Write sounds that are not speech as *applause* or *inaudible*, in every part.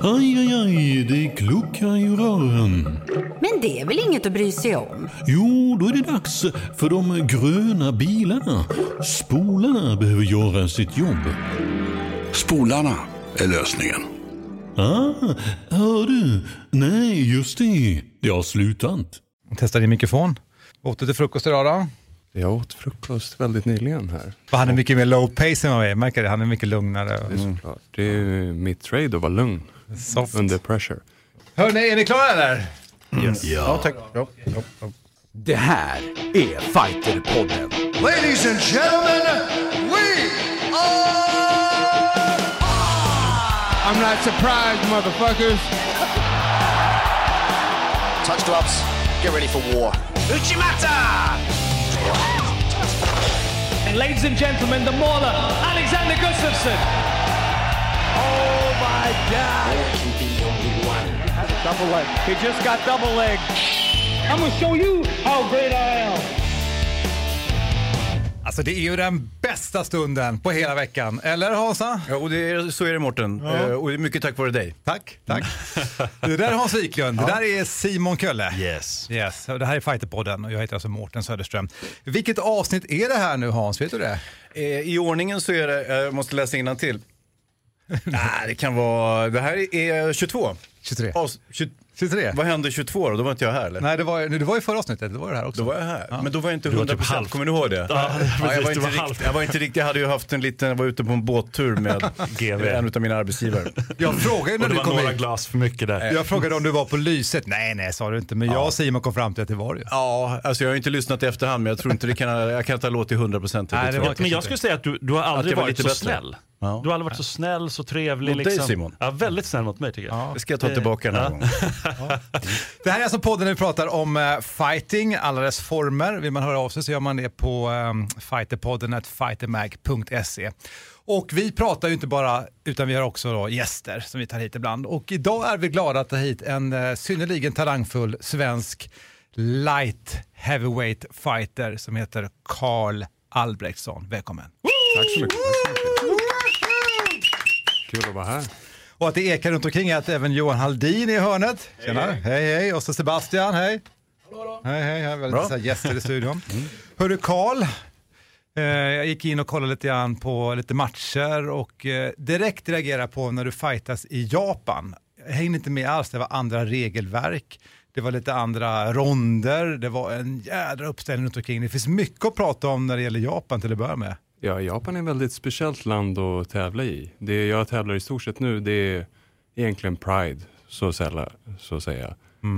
Aj, aj, aj, det kluckar i rören. Men det är väl inget att bry sig om? Jo, då är det dags för de gröna bilarna. Spolarna behöver göra sitt jobb. Spolarna är lösningen. Ah, hör du? Nej, just det. Det har slutat. Testa din mikrofon. Åt du till frukost idag då? Jag åt frukost väldigt nyligen här. Han är mycket mer low pace än vad jag är, märker det? Han är mycket lugnare. Det är såklart. Det är mitt trade att vara lugn Soft. under pressure. Hörni, är ni klara eller? Ja, tack. Ja, ja, ja. Det här är Fighterpodden. Ladies and gentlemen, we are. I'm not surprised, motherfuckers. Touch gloves. Get ready for war. Uchimata! And ladies and gentlemen, the mauler, Alexander Gustafsson. Oh my God! Double leg. He just got double leg. I'm gonna show you how great I am. Alltså det är ju den bästa stunden på hela veckan. Eller Hansa? Ja, och det är, så är det Mårten. Eh, Och det är mycket tack vare dig. Tack, tack. Det där är Hans Wiklund, det där är Simon Kölle. Yes. Yes, det här är Fighterpodden och jag heter alltså Mårten Söderström. Vilket avsnitt är det här nu Hans, vet du det? Eh, I ordningen så är det, jag måste läsa till. *laughs* Nej, det kan vara, det här är 22. 23. As, 20, 23? vad hände 22 då? Då var inte jag här eller? Nej, det var, det var ju förra avsnittet, det var det här också. Då var jag här. Men då var jag inte var 100 typ halv. Kommer du ihåg det? Ja, Ja, jag, var inte du var rikt, halv. jag var inte riktigt, jag hade ju haft en liten, jag var ute på en båttur med *laughs* GV. en av mina arbetsgivare. Jag frågade när det du var kom några in. glas för mycket där. Jag frågade om du var på Lyset. Nej, nej, sa du inte. Men jag och Simon kom fram till att det var det. Ja, alltså jag har inte lyssnat i efterhand men jag tror inte det kan, jag kan inte ha låtit 100 procent. Nej, det var- Men jag skulle säga att du, du har aldrig varit lite så bättre. snäll. Ja. Du har aldrig varit så snäll, så trevlig. Mot dig, liksom. Simon? Ja, väldigt snäll mot mig tycker jag. Det ska jag ta tillbaka den här Ja. gången. Det här är alltså podden där vi pratar om eh, fighting, alla dess former. Vill man höra av sig så gör man det på um, fighterpodden at fightermag.se. Och vi pratar ju inte bara, utan vi har också då gäster som vi tar hit ibland. Och idag är vi glada att ta hit en uh, synnerligen talangfull svensk light heavyweight fighter som heter Karl Albrektsson. Välkommen! Tack så mycket. Kul att vara här. Och att det ekar runt omkring är att även Johan Haldin är i hörnet. Tjena, hej hej. Och så Sebastian, hej. Hej hej, hej. Väldigt gäster i studion. *laughs* Hörru Karl, eh, jag gick in och kollade lite grann på lite matcher och eh, direkt reagerade på när du fightas i Japan. Jag hängde inte med alls, det var andra regelverk. Det var lite andra ronder, det var en jädra uppställning runt omkring. Det finns mycket att prata om när det gäller Japan till att börja med. Ja, Japan är ett väldigt speciellt land att tävla i. Det jag tävlar i stort sett nu, det är egentligen Pride, så, sälla, så att säga.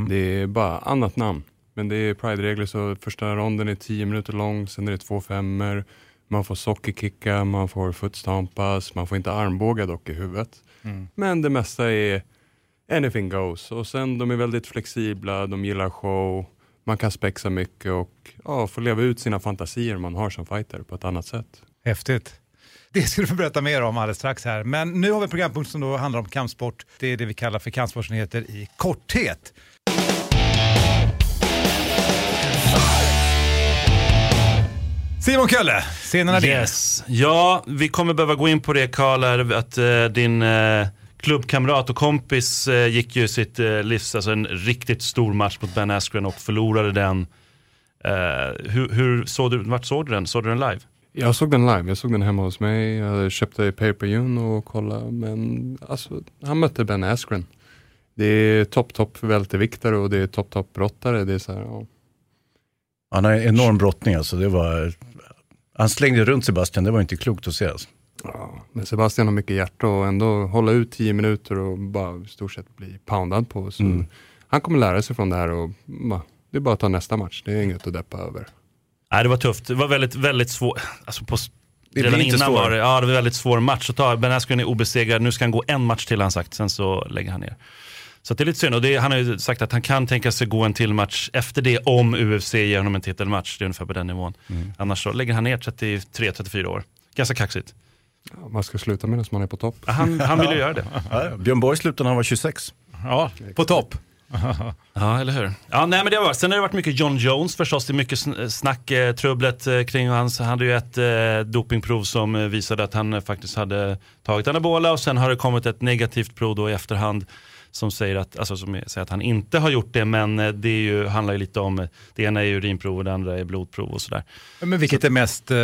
Det är bara annat namn. Men det är Pride-regler, så första ronden är 10 minuter lång, sen är det två femmer. Man får sockerkicka, man får footstampas, man får inte armbåga dock i huvudet. Men det mesta är anything goes. Och sen de är väldigt flexibla, de gillar show, man kan spexa mycket och ja, få leva ut sina fantasier man har som fighter på ett annat sätt. Häftigt. Det ska du få berätta mer om alldeles strax här. Men nu har vi en programpunkt som då handlar om kampsport. Det är det vi kallar för kampsportsnyheter i korthet. Simon Kölle, scenen är din. Yes. Ja, vi kommer behöva gå in på det Karl, att uh, din uh, klubbkamrat och kompis uh, gick ju sitt livs, alltså en riktigt stor match mot Ben Askren och förlorade den. Hur, hur såg du, vart såg du den? Såg du den live? Jag såg den live, jag såg den hemma hos mig, jag köpte pay per view och kollade, men alltså, han mötte Ben Askren. Det är topp, topp välteviktare och det är topp, topp brottare. Det är så här, ja. Han har en enorm brottning alltså. Det var, han slängde runt Sebastian, det var inte klokt att se. Alltså. Ja, men Sebastian har mycket hjärta och ändå hålla ut 10 minuter och bara i stort sett bli poundad på. Så Mm. Han kommer lära sig från det här och bara, det är bara att ta nästa match. Det är inget att deppa över. Nej, det var tufft. Det var väldigt, väldigt svårt. Alltså på, Det redan innan svår. var det, ja, det var väldigt svår match att ta. Ben Askren är obesegrad, nu ska han gå en match till har han sagt, sen så lägger han ner. Så det är lite synd och det, han har ju sagt att han kan tänka sig gå en till match efter det om UFC ger honom en titelmatch. Det är ungefär på den nivån. Mm. Annars så lägger han ner 33-34 år. Ganska kaxigt. Ja, man ska sluta medan man är på topp. Han, han vill ju *laughs* göra det. Ja, Björn Borg slutade när han var 26. Ja, på topp. Ja, eller hur? Ja, nej, men det var. Sen har det varit mycket John Jones förstås. Det är mycket sn- snack, eh, trubblet eh, kring hans. Han hade ju ett eh, dopingprov som eh, visade att han eh, faktiskt hade tagit anabola och sen har det kommit ett negativt prov då i efterhand som säger att, alltså, som säger att han inte har gjort det. Men eh, det är ju, handlar ju lite om, det ena är urinprov och det andra är blodprov och sådär. Men vilket är mest eh,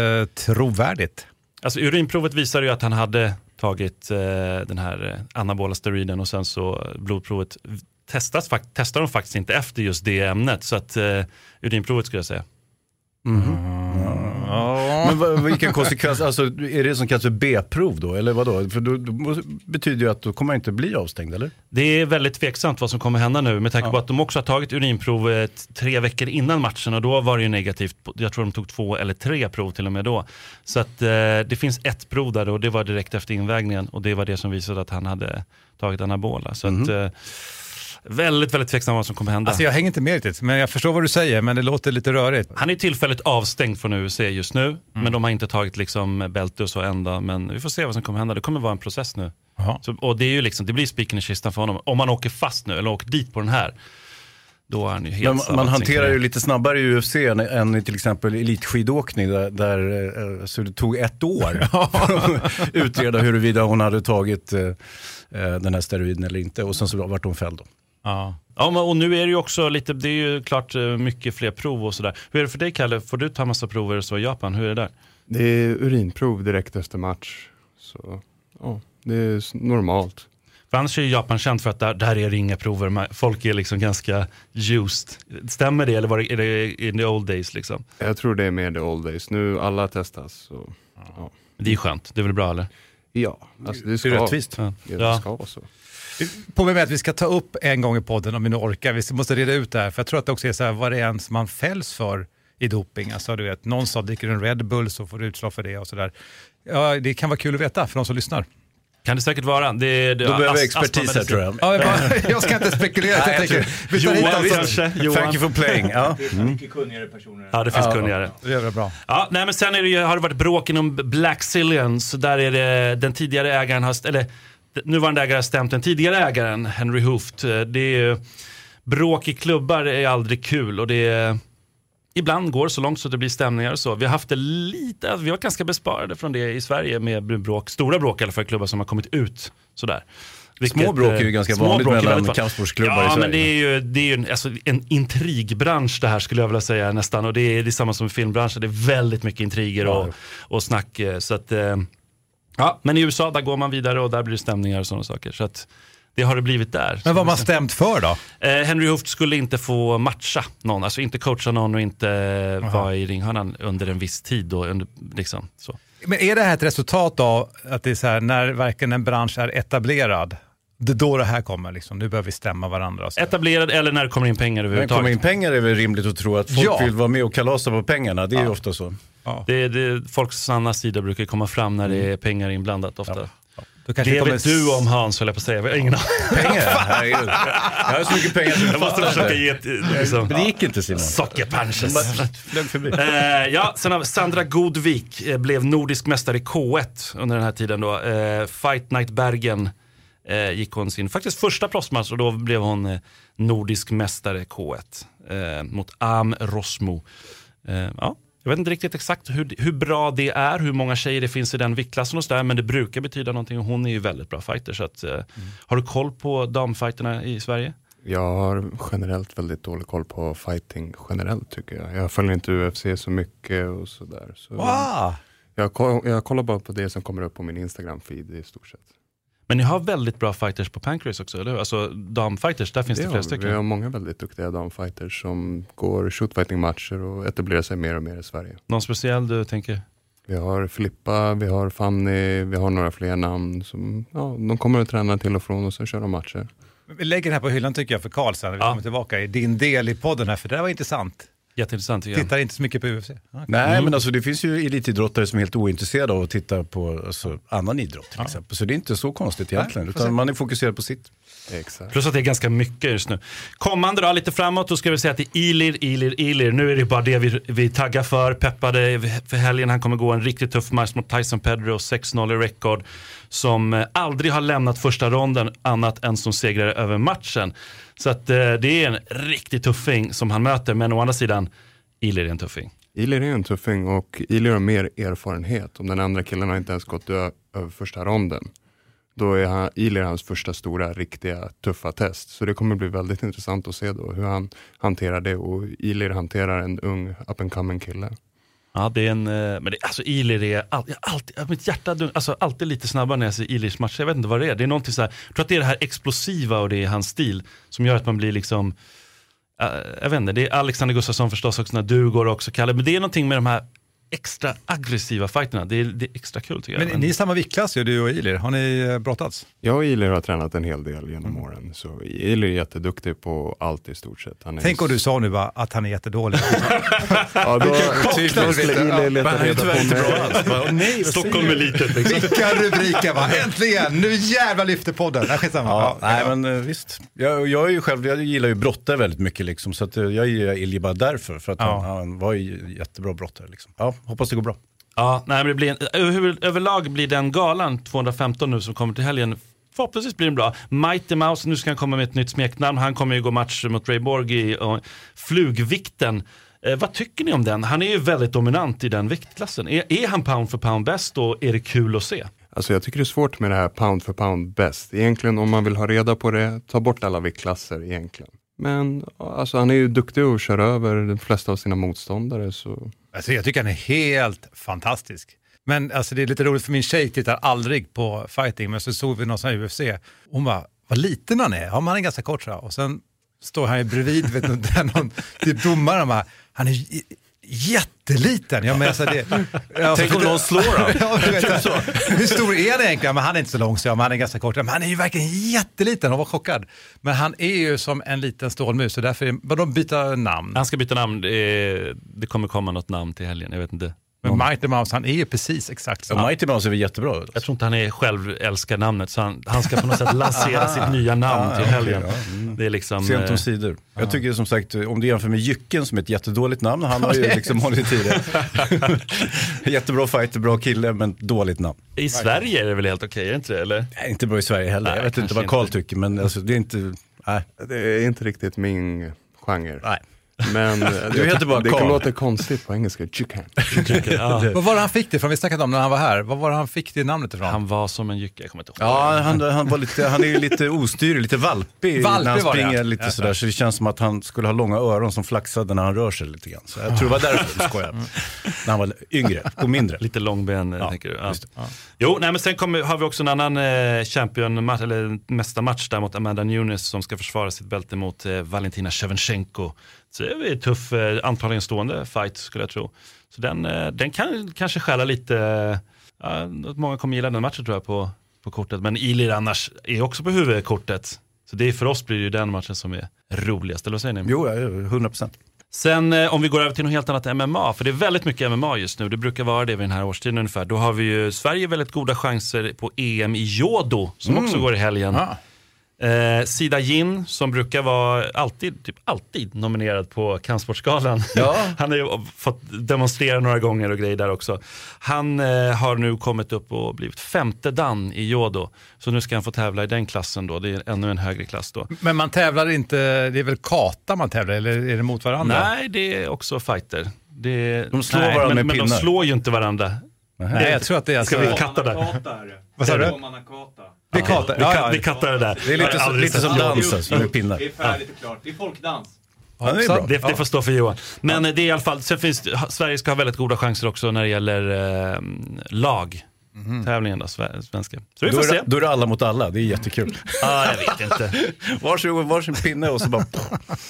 trovärdigt? Alltså urinprovet visar ju att han hade tagit eh, den här anabola steroiden och sen så blodprovet testas, testar de faktiskt inte efter just det ämnet. Så att eh, urinprovet skulle jag säga. Men vad, vilken konsekvens, alltså är det som kallas för B-prov då? Eller vadå? För då, då betyder ju att då kommer han inte bli avstängd, eller? Det är väldigt tveksamt vad som kommer hända nu med tanke på att de också har tagit urinprovet tre veckor innan matchen och då var det ju negativt. Jag tror de tog två eller tre prov till och med då. Så att eh, det finns ett prov där och det var direkt efter invägningen och det var det som visade att han hade tagit anabola. Så att, eh, väldigt, väldigt tveksamt vad som kommer hända. Alltså jag hänger inte med riktigt, men jag förstår vad du säger, men det låter lite rörigt. Han är tillfälligt avstängd från UFC just nu, men de har inte tagit liksom bälte och så ända. Men vi får se vad som kommer hända. Det kommer vara en process nu. Så, och det, är ju liksom, det blir spiken i kistan för honom. Om han åker fast nu, eller åker dit på den här, då är han ju helt Men man hanterar ju lite snabbare i UFC än, än i till exempel elitskidåkning där, där eh, så det tog ett år *laughs* att utreda huruvida hon hade tagit eh, eh, den här steroiden eller inte och sen så vart hon fälld. Ja. Ja, men, och nu är det ju också lite, det är ju klart eh, mycket fler prov och sådär. Hur är det för dig Kalle? Får du ta massa prover så i Japan? Hur är det där? Det är urinprov direkt efter match. Så ja, det är normalt. För annars är ju Japan känt för att där, där är det inga prover. Folk är liksom ganska used. Stämmer det eller var det, är det in the old days liksom? Jag tror det är mer the old days. Nu alla testas. Så, ja. Det är skönt, det är väl bra eller? ja, alltså det ska, Det är rättvist. Ja. Det ska vara så. På med att vi ska ta upp en gång i podden om vi nu orkar. Vi måste reda ut det här, för jag tror att det också är så här vad det är ens man fälls för i doping. Alltså du vet, någon sa dricker du en Red Bull så får du utslag för det och sådär. Ja, det kan vara kul att veta för de som lyssnar. Kan det säkert vara. Det, det, Då behöver vi expertis här tror jag. Ja, jag, bara, *laughs* jag ska inte spekulera, Nej, jag jag tänker, vi tar hit Johan en- kanske? Johan. Thank you for playing. Ja. Mycket kunnigare personer. Ja, det finns Ja. kunnigare. Det är bra. Ja, nej, men sen är det, ju- har det varit bråk inom Black Zillions. Där är det den tidigare ägaren, har, eller nuvarande ägaren har stämt den tidigare ägaren, Henry Hooft. Eh, Det är ju, bråk i klubbar är aldrig kul och det är, ibland går så långt så att det blir stämningar och så. Vi har haft det lite, alltså, vi har varit ganska besparade från det i Sverige med bråk, stora bråk i alla fall, klubbar som har kommit ut sådär. Små bråk är ju eh, ganska vanligt mellan kampsportsklubbar ja, i Sverige. men det är ju, det är ju en, alltså, en intrigbransch det här skulle jag vilja säga nästan. Och det är, det är samma som i filmbranschen, det är väldigt mycket intriger och, och snack. eh, Så att, eh, ja, men i USA där går man vidare och där blir det stämningar och sådana saker. Så att, det har det blivit där. Men vad har man stämt för då? Eh, Henry Hooft skulle inte få matcha någon, alltså inte coacha någon och inte eh, vara i ringhörnan under en viss tid. Då, under, liksom, så. Men är det här ett resultat av att det är så här, när verkligen en bransch är etablerad, det är då det här kommer liksom, nu behöver vi stämma varandra. Och så. Etablerad eller när det kommer in pengar Men överhuvudtaget. kommer in pengar är väl rimligt att tro att folk Ja. vill vara med och kalasa på pengarna. Det är ju ofta så. Det, det, folks sanna sida brukar komma fram när det är pengar inblandat ofta. Då kanske Det kommer vet du om Hans, höll jag på att säga. Jag har ingen aning. *laughs* Pengar? Herregud. Jag har så mycket pengar så Jag måste försöka ge ett, liksom, Men det gick inte Simon. sockerpunches. Eh, ja, sen har Sandra Godvik eh, blev nordisk mästare i K1 under den här tiden. Då. Eh, Fight Night Bergen eh, gick hon sin faktiskt första proffsmatch och då blev hon eh, nordisk mästare K1 eh, mot Am Rosmo. Eh, ja. Jag vet inte riktigt exakt hur, hur bra det är, hur många tjejer det finns i den viktklassen och så där, men det brukar betyda någonting och hon är ju väldigt bra fighter. Så att, eh, Har du koll på damfighterna i Sverige? Jag har generellt väldigt dålig koll på fighting generellt tycker jag. Jag följer inte UFC så mycket och sådär. Så Wow. jag, jag kollar bara på det som kommer upp på min Instagram-feed i stort sett. Men ni har väldigt bra fighters på Pancrase också, eller hur? Alltså damfighters, där finns det, Det flera har, stycken. vi har många väldigt duktiga damfighters som går shootfighting-matcher och etablerar sig mer och mer i Sverige. Någon speciell du tänker? Vi har Filippa, vi har Fanny, vi har några fler namn. Som, ja, de kommer att träna till och från och sen kör de matcher. Vi lägger det här på hyllan tycker jag för Karl sen när vi Ja. kommer tillbaka i din del i podden här, för det här var intressant. Jätteintressant jag. Tittar inte så mycket på UFC. Okay. Nej, men alltså det finns ju elitidrottare som är helt ointresserade av att titta på alltså, annan idrott till exempel. Så det är inte så konstigt egentligen, se. utan man är fokuserad på sitt. Exakt. Plus att det är ganska mycket just nu. Kommande då, lite framåt, då ska vi säga att det är Ilir, Ilir, Ilir. Nu är det bara det vi, vi taggar för. Peppade för helgen. Han kommer gå en riktigt tuff match mot Tyson Pedro, 6-0 i rekord som eh, aldrig har lämnat första ronden annat än som segrare över matchen. Så att eh, det är en riktig tuffing som han möter, men å andra sidan, Ilir är en tuffing. Ilir är en tuffing och Ilir har mer erfarenhet. Om den andra killen har inte ens gått över första ronden. Då är han, Ilir hans första stora, riktiga, tuffa test. Så det kommer bli väldigt intressant att se då hur han hanterar det och Ilir hanterar en ung up and coming kille. Ja, det är en, eh, men det, alltså Ilir är, all, jag alltid, mitt hjärta dun- alltså, alltid lite snabbare när jag ser Ilirs matcher. Jag vet inte vad det är. Det är någonting så här, jag tror att det är det här explosiva och det är hans stil som gör att man blir liksom, eh, jag vet inte, det är Alexander Gustafsson förstås också, när du går också Kalle, men det är någonting med de här extra aggressiva fighterna. Det är, det är extra kul tycker jag. Men ni är samma viktklass ju, du och Ilir. Har ni eh, brottats? Jag och Ilir har tränat en hel del genom åren. Så Ilir är jätteduktig på allt i stort sett. Han är Tänk om du sa nu bara att han är jättedålig. *laughs* Ja, då, *laughs* skulle det Ilir leta reda på inte mig. bra *laughs* nej, Stockholm är litet liksom. Vilka rubriker va? Äntligen! Nu jävlar lyfter podden. Nej, skitsamma. Ja, Ja, nej ja. men eh, visst. Jag, jag, är ju själv, jag gillar ju brottare väldigt mycket liksom, så att, eh, jag gillar Ilje bara därför. För att Ja. han, han var ju jättebra brottare. Liksom. Ja, hoppas det går bra. Ja, nej, men det blir en, över, överlag blir den galan 215 nu som kommer till helgen Förhoppningsvis blir den bra. Mighty Mouse, nu ska han komma med ett nytt smeknamn. Han kommer ju gå match mot Ray Borg i och flugvikten. Eh, vad tycker ni om den? Han är ju väldigt dominant i den viktklassen. Är, är han pound för pound bäst och är det kul att se? Alltså jag tycker det är svårt med det här pound för pound bäst. Egentligen om man vill ha reda på det, ta bort alla viktklasser egentligen. Men alltså, han är ju duktig och kör över de flesta av sina motståndare. Så. Alltså, jag tycker han är helt fantastisk. Men alltså, det är lite roligt för min tjej tittar aldrig på fighting, men så såg vi någon sån här UFC. Hon bara, vad liten han är. Ja, men han är ganska kort så här. Och sen står han ju bredvid, vet du, *laughs* där någon typ domaren och bara, han är jätteliten. Ja, men alltså det, *laughs* ja, Tänk om någon slår *laughs* honom. ja, så. Hur stor är han egentligen? Men han är inte så lång så jag, men han är ganska kort. Men han är ju verkligen jätteliten, hon var chockad. Men han är ju som en liten stålmus, så därför, vadå byta namn? Han ska byta namn, det, är, det kommer komma något namn till helgen, jag vet inte. Men Mighty Mouse, han är ju precis exakt så. Ja, Mighty Mouse är väl jättebra. Alltså. Jag tror inte han är själv älskar namnet, så han, han ska på något sätt lansera *laughs* sitt nya namn Ah, till helgen. ja, mm. Det är liksom... Sent eh, om sidor. Jag tycker som sagt, om du jämför med Jycken som är ett jättedåligt namn, han har ju liksom hållit i det. *laughs* Jättebra fighter, bra kille, men dåligt namn. I Sverige är det väl helt okej, är det inte det? Eller? Nej, inte bra i Sverige heller. Nej, jag vet inte vad Karl tycker, men alltså, det är inte... Nej. Det är inte riktigt min genre. Nej. Men eh, *laughs* Du heter bara det Carl. kan låta konstigt på engelska. Chicken. Ja. *laughs* Vad var det han fick det från? Vi snackade om när han var här. Vad var det han fick det namnet ifrån? Han var som en jycke, jag kommer inte ihåg. Ja, han, han, var lite, han är ju lite ostyrig, lite valpig Valpig när han var det, springer ja. lite Ja, sådär. Så det känns som att han skulle ha långa öron som flaxade när han rör sig lite grann. Så jag tror det var därför, jag skojar. *laughs* När han var yngre och mindre. Lite långben, Ja, tänker du? Ja. just det. Jo, nej, men sen kommer, har vi också en annan eh, champion, eller mästarmatch där mot Amanda Nunes som ska försvara sitt bälte mot eh, Valentina Shevchenko. Så det är en tuff, eh, antagligen stående fight skulle jag tro. Så den, eh, den kan kanske stjäla lite, eh, många kommer gilla den matchen tror jag på, på kortet. Men Ilir annars är också på huvudkortet. Så det är, för oss blir det ju den matchen som är roligast, eller vad säger ni? Jo, ja, 100 procent. Sen eh, om vi går över till något helt annat än MMA, för det är väldigt mycket MMA just nu, det brukar vara det vid den här årstiden ungefär. Då har vi ju Sverige väldigt goda chanser på EM i Jodo som också går i helgen. Ah. Eh, Sida Jin som brukar vara alltid, typ alltid nominerad på Kampsportsgalan. Ja. *laughs* Han har ju fått demonstrera några gånger och grejer där också. Han eh, har nu kommit upp och blivit femte dan i Jodo. Så nu ska han få tävla i den klassen då, det är ännu en högre klass då. Men man tävlar inte, det är väl kata man tävlar eller är det mot varandra? Nej, det är också fighter. Det, De slår nej, varandra men, med men de slår ju inte varandra. Nej, jag tror att det är Ska alltså... vi katta det? Vad sa du? Det är kata. Vi, Ja, kat, ja. vi kattar det där. Det är lite, så, lite som det. dans alltså, med pinnar. Det är färdigt och klart. Det är folkdans. Ja, det är bra. Det, det får stå för Johan. Men det är i alla fall, sen finns, Sverige ska ha väldigt goda chanser också när det gäller eh, lag. Tävlingen då, sve- svenska. Så vi Då får är, se. då är det alla mot alla, det är jättekul. *laughs* Ja, jag vet inte. *laughs* Varsin, varsin pinne och så bara...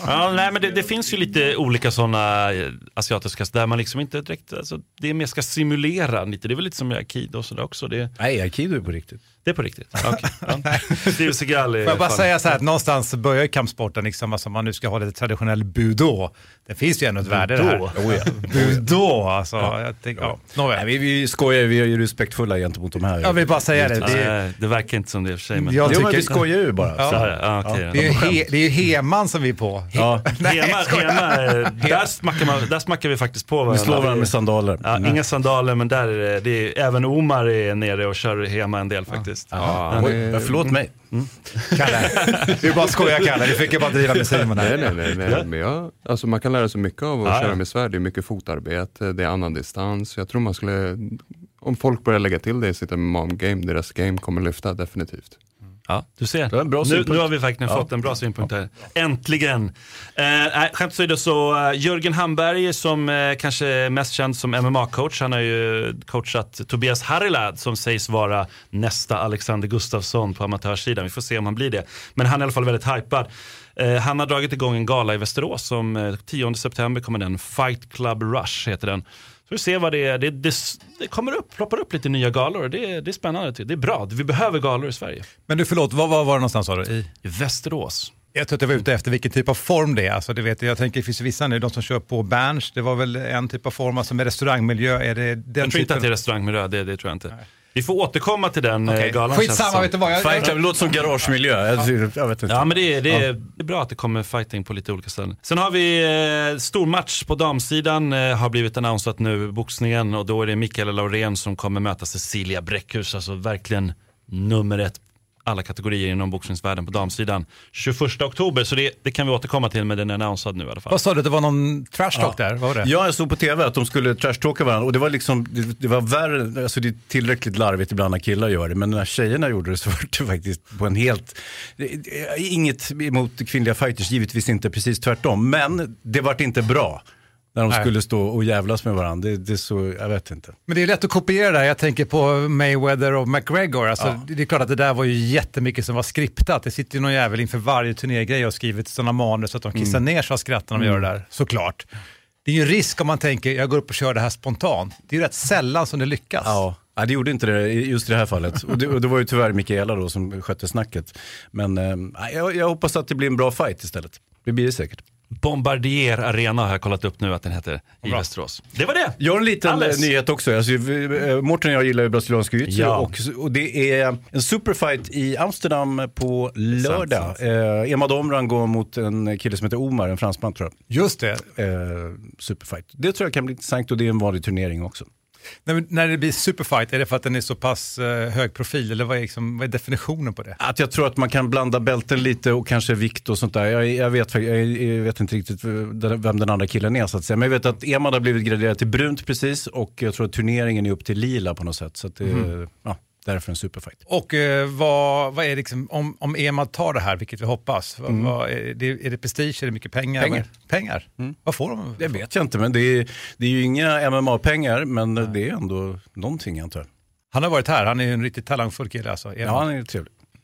Ja, nej, men det, det finns ju lite olika sådana eh, asiatiska där man liksom inte direkt, alltså, det är mer ska simulera lite. Det är väl lite som i aikido och sådär också. Det, Nej, aikido är på riktigt. Det är på riktigt. Okay. *laughs* Ja. Steve *laughs* Seagal är Får jag bara fan- säga så här att någonstans börjar ju kampsporten, liksom, alltså om man nu ska ha lite traditionell budo. Det finns ju ändå ett värde det. Budo? Oh, ja. Budo, alltså. Jag tänker, ja. Nej, vi, vi skojar, vi är ju respektfulla gentemot de här. Jag vill bara säga det. Ja, Det är, det verkar inte som det i och för sig. Men... jag Jo, men vi skojar ju bara. Ja. Så här, ja, okej, det, är ju ja. he, det är ju heman som vi är på. Ja, *laughs* Nej, Hema, hema, eh, där, smackar man, där smackar vi faktiskt på varandra. vi slår varandra med sandaler. Ja, Mm. Inga sandaler, men där är det, det är, även Omar är nere och kör hema en del faktiskt. Faktiskt. Ja, Han Oj, är- förlåt mig. Kalle, *laughs* vi bara skojar Kalle, vi fick ju bara driva med Simon Nej, här. nej, nej. nej. Men jag, alltså man kan lära sig mycket av att Ja, köra med svärd. Det är mycket fotarbete, det är annan distans. Jag tror man skulle, om folk börjar lägga till det i sitt MMA-game, deras game kommer lyfta definitivt. Ja, du ser. Det var en bra nu, synpunkt. nu har vi verkligen Ja. fått en bra synpunkt här. Äntligen! Eh, skämt åsido så, uh, Jörgen Hamberg som eh, kanske är mest känd som MMA-coach, han har ju coachat Tobias Harilad som sägs vara nästa Alexander Gustafsson på amatörsidan. Vi får se om han blir det. Men han är i alla fall väldigt hypad. Eh, han har dragit igång en gala i Västerås som eh, 10 september kommer den. Fight Club Rush heter den. Så vi ser vad det är. Det, det, det kommer upp, ploppar upp lite nya galor. Det, det är spännande. Det är bra. Vi behöver galor i Sverige. Men du förlåt, vad var, var det någonstans sa du? I? I Västerås. Jag tror att jag var ute efter vilken typ av form det är. Alltså, det vet jag, jag tänker det finns vissa nu, de som kör på Berns, det var väl en typ av form, alltså med restaurangmiljö, är det den Jag tror inte typen? att det är restaurangmiljö, det, det tror jag inte. Vi får återkomma till den Okej. okay. galan. Skitsamma, som. vet du vad? Jag, Fight jag, Club låter som garagemiljö. Jag, jag vet inte. Ja men det är, det, är, det är bra att det kommer fighting på lite olika ställen. Sen har vi eh, stormatch på damsidan, eh, har blivit annonsat nu, boxningen och då är det Mikaela Laurén som kommer möta Cecilia Bräckhus, alltså verkligen nummer ett alla kategorier inom boxningsvärlden på damsidan. 21 oktober, så det, det kan vi återkomma till men den är annonsad nu i alla fall. vad sa du, det var någon trash talk där? Vad var det? Ja, jag såg på tv att de skulle trashtalka varandra och det var liksom, det, det var värre, alltså det är tillräckligt larvigt ibland när killar gör det, men när tjejerna gjorde det så *laughs* var det faktiskt på en helt, inget emot kvinnliga fighters, givetvis inte, precis tvärtom, men det vart inte bra. När de Nej. skulle stå och jävlas med varandra, det, det är så, jag vet inte. Men det är lätt att kopiera det här. Jag tänker på Mayweather och McGregor. Alltså, Ja. Det är klart att det där var ju jättemycket som var skriptat. Det sitter ju någon jävel inför varje turnégrej och skrivit sådana manus så att de kissar Mm. ner sig av skratt när de gör det där, såklart. Det är ju en risk om man tänker, jag går upp och kör det här spontant. Det är ju rätt sällan som det lyckas. Ja, ja det gjorde inte det just i det här fallet. Och det, och det var ju tyvärr Mikaela då som skötte snacket. Men eh, jag, jag hoppas att det blir en bra fight istället. Det blir det säkert. Bombardier Arena har jag kollat upp nu att den heter i Västerås. Det var det! Jag har en liten eh, nyhet också. Alltså, eh, Mårten och jag gillar ju brasiliansk jiu Ja. och, och det är en superfight i Amsterdam på lördag. Eh, Emad Omran går mot en kille som heter Omar, en fransman tror Just det. jag. Eh, superfight. Det tror jag kan bli intressant och det är en vanlig turnering också. När, när det blir superfight, är det för att den är så pass eh, hög profil eller vad är, liksom, vad är definitionen på det? Att jag tror att man kan blanda bälten lite och kanske vikt och sånt där. Jag, jag, vet, jag, vet inte riktigt vem den andra killen är så att säga. Men jag vet att Emad har blivit graderad till brunt precis och jag tror att turneringen är upp till lila på något sätt. Så att det, Mhm. ja, därför en superfight. Och eh, vad, vad är liksom, om, om Emad tar det här, vilket vi hoppas, vad, Mm. vad, är, det, är det prestige, är det mycket pengar? Pengar. Pengar? Vad får de? Det vet jag inte, men det är, det är ju inga MMA-pengar, men det är ändå någonting antar jag. Han har varit här, han är en riktigt talangfull kille alltså. Emad. Ja, han är trevlig.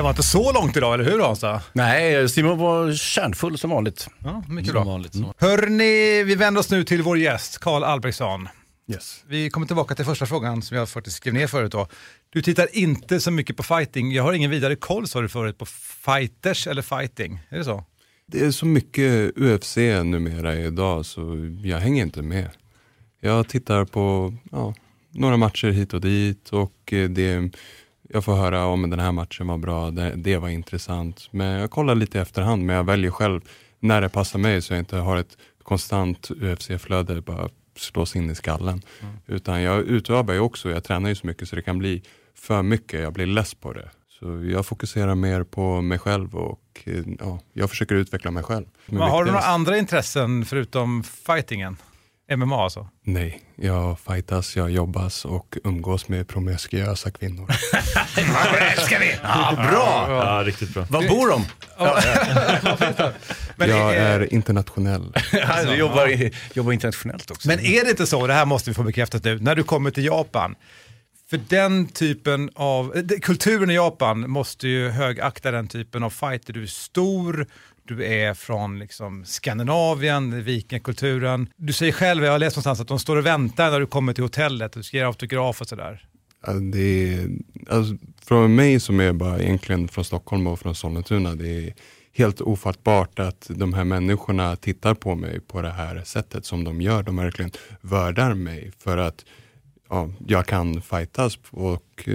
Det var inte så långt idag, eller hur Hansa? Nej, Simon var kärnfull som vanligt. Ja, mycket bra. vanligt. Så. Hörni, vi vänder oss nu till vår gäst, Karl Albrektsson. Yes. Vi kommer tillbaka till första frågan som jag faktiskt skrev ner förut. Då. Du tittar inte så mycket på fighting. Jag har ingen vidare koll, sa du förut, på fighters eller fighting. Är det så? Det är så mycket UFC numera idag så jag hänger inte med. Jag tittar på ja, några matcher hit och dit och eh, det, jag får höra om den här matchen var bra, det, det var intressant. Men jag kollar lite i efterhand men jag väljer själv när det passar mig så jag inte har ett konstant UFC-flöde bara slås in i skallen. Utan jag utövar ju också, jag tränar ju så mycket så det kan bli för mycket, jag blir less på det. Så jag fokuserar mer på mig själv och eh, ja, jag försöker utveckla mig själv. Men har du några andra intressen förutom fightingen? MMA alltså? Nej, jag fightas, jag jobbas och umgås med promiskuösa kvinnor. *laughs* Det älskar vi! Ja, bra! Ja, riktigt bra. Var bor de? *laughs* Men jag är- är internationell. *laughs* du jobbar, i- jobbar internationellt också. Men är det inte så, det här måste vi få bekräftat nu, när du kommer till Japan, för den typen av, kulturen i Japan måste ju högakta den typen av fighter. Du är stor, du är från liksom Skandinavien, vikingakulturen. Du säger själv, jag har läst någonstans att de står och väntar när du kommer till hotellet, du ska ge autograf och sådär. Ja, Det är, alltså, från mig som är bara egentligen från Stockholm och från Sollentuna, det är helt ofattbart att de här människorna tittar på mig på det här sättet som de gör. De verkligen värdar mig för att ja, jag kan fightas och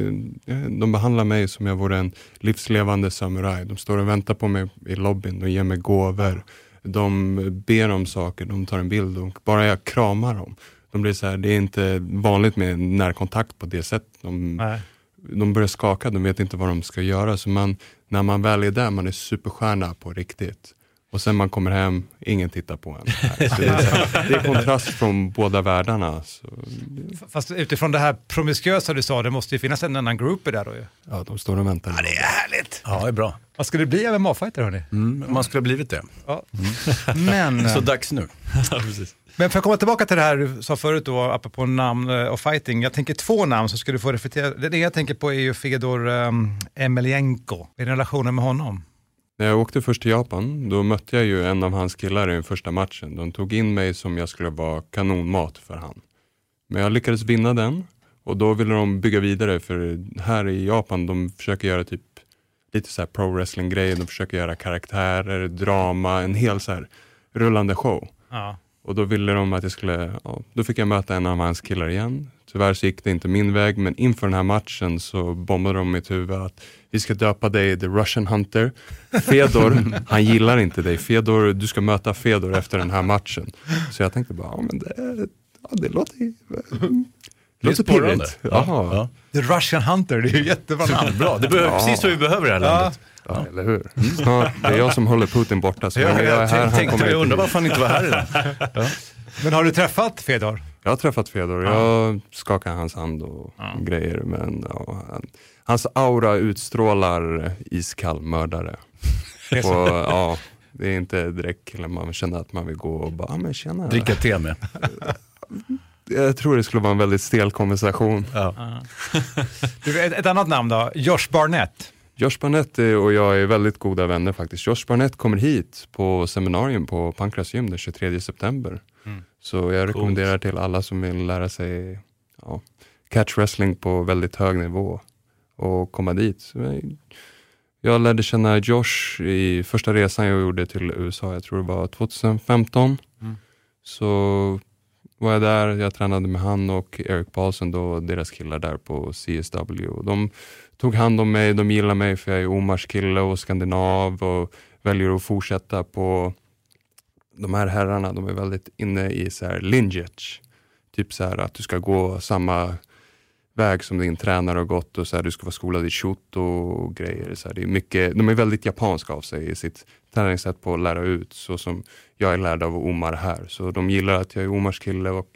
eh, de behandlar mig som jag vore en livslevande samuraj. De står och väntar på mig i lobbyn, de ger mig gåvor. De ber om saker, de tar en bild och bara jag kramar dem. De blir så här, det är inte vanligt med närkontakt på det sättet. De, de börjar skaka, de vet inte vad de ska göra. Så man, när man väl är där, man är superstjärna på riktigt. Och sen man kommer hem, ingen tittar på en. Så det, är det är kontrast från båda världarna. Så, Fast utifrån det här promiskuösa du sa, det måste ju finnas en annan groupie där då ju. ja, de står och väntar. Det är härligt! Ja, det är bra. Vad ska det bli av MMA-fighter hörni? Mm, man skulle ha blivit det. Ja. *laughs* Men, Så dags nu. *laughs* men för att komma tillbaka till det här du sa förut då, apropå namn eh, och fighting. Jag tänker två namn så ska du få reflektera. Det jag tänker på är ju Fedor um, Emelianenko. Är det relationen med honom? När jag åkte först till Japan, då mötte jag ju en av hans killar i den första matchen. De tog in mig som jag skulle vara kanonmat för han. Men jag lyckades vinna den och då ville de bygga vidare för här i Japan, de försöker göra typ lite så här pro wrestling grejer. De försöker göra karaktärer, drama, en hel så här rullande show. Ja. Och då ville de att jag skulle, ja, då fick jag möta en av hans killar igen. Tyvärr så gick det inte min väg, men inför den här matchen så bombade de mitt huvud att vi ska döpa dig The Russian Hunter. Fedor, *laughs* han gillar inte dig. Fedor, du ska möta Fedor efter den här matchen. Så jag tänkte bara, ja men det, ja, det låter ju... Det låter sporrande. pirrigt. Ja. The Russian Hunter, det är ju jättebra namn. Bra, det behöver, Ja. precis vad vi behöver i det här Ja. landet. Ja, eller hur? Snart, det är jag som håller Putin borta. Så Ja, jag är jag här, tänkte, jag undrar varför han inte var här idag. Ja. Men har du träffat Fedor? Jag har träffat Fedor, jag skakar hans hand och grejer. Men han, hans aura utstrålar iskall mördare. *laughs* Det är så. och, ja, det är inte direkt killen man känner att man vill gå och bara, ah, men tjena. Dricka te med. *laughs* Jag tror det skulle vara en väldigt stel konversation. Ja. Du, ett, ett annat namn då, Josh Barnett. Josh Barnett är- och jag är väldigt goda vänner faktiskt. Josh Barnett kommer hit på seminarium på Pankras gym den 23 september. Mm. Så jag rekommenderar till alla som vill lära sig ja, catch wrestling på väldigt hög nivå och komma dit. Jag- lärde känna Josh i första resan jag gjorde till USA, jag tror det var 2015. Mm. Så var jag där, jag tränade med han och Eric Paulsen, då, deras killar där på CSW. De tog hand om mig, de gillar mig för jag är Omars kille och skandinav och väljer att fortsätta på de här herrarna, de är väldigt inne i så här lineage. Typ så här att du ska gå samma väg som din tränare har gått och så här, du ska vara skolad i shoto och grejer. Så här, det är mycket, de är väldigt japanska av sig i sitt träningssätt på att lära ut så som jag är lärd av Omar här. Så de gillar att jag är Omars kille och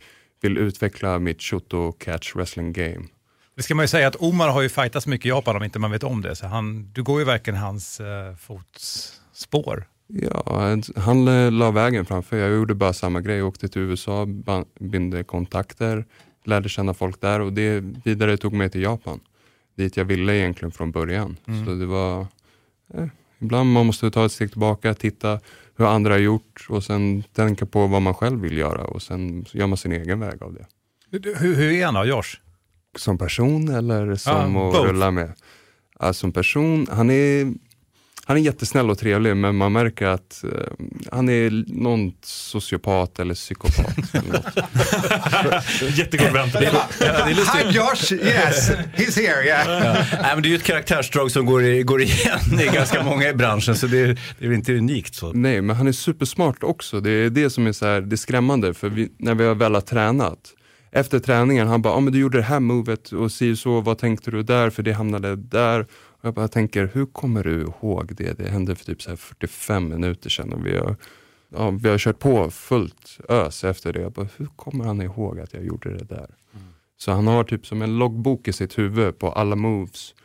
vill utveckla mitt shoto catch wrestling game. Det ska man ju säga att Omar har ju fightats mycket i Japan om inte man vet om det. Så han, du går ju verkligen hans eh, fotspår. Ja, han la vägen framför. Jag gjorde bara samma grej. Jag åkte till USA, binde kontakter, lärde känna folk där och det vidare tog mig till Japan. Dit jag ville egentligen från början. Mm. Så det var, eh, ibland man måste ta ett steg tillbaka, titta hur andra har gjort och sen tänka på vad man själv vill göra och sen gör man sin egen väg av det. Hur, hur är han då, Josh? Som person eller som Ja, att both. rulla med? Ja, som person, han är, han är jättesnäll och trevlig men man märker att eh, han är någon sociopat eller psykopat. *laughs* Jättegod vän. Ja, det är lustigt. Hi Josh, yes, he's here, yeah. Ja. Nej, men det är ju ett karaktärsdrag som går, i, går igen i ganska många i branschen, så det, är- det är inte unikt. så. Nej, men han är supersmart också. Det är det som är så här, det är skrämmande för vi, när vi har väl har tränat. Efter träningen, han bara, ah, men du gjorde det här movet och si så, vad tänkte du där? För det hamnade där. Och jag bara tänker, hur kommer du ihåg det? Det hände för typ så här 45 minuter sedan och vi har ja, vi har kört på fullt ös efter det. Jag bara, hur kommer han ihåg att jag gjorde det där? Så han har typ som en loggbok i sitt huvud på alla moves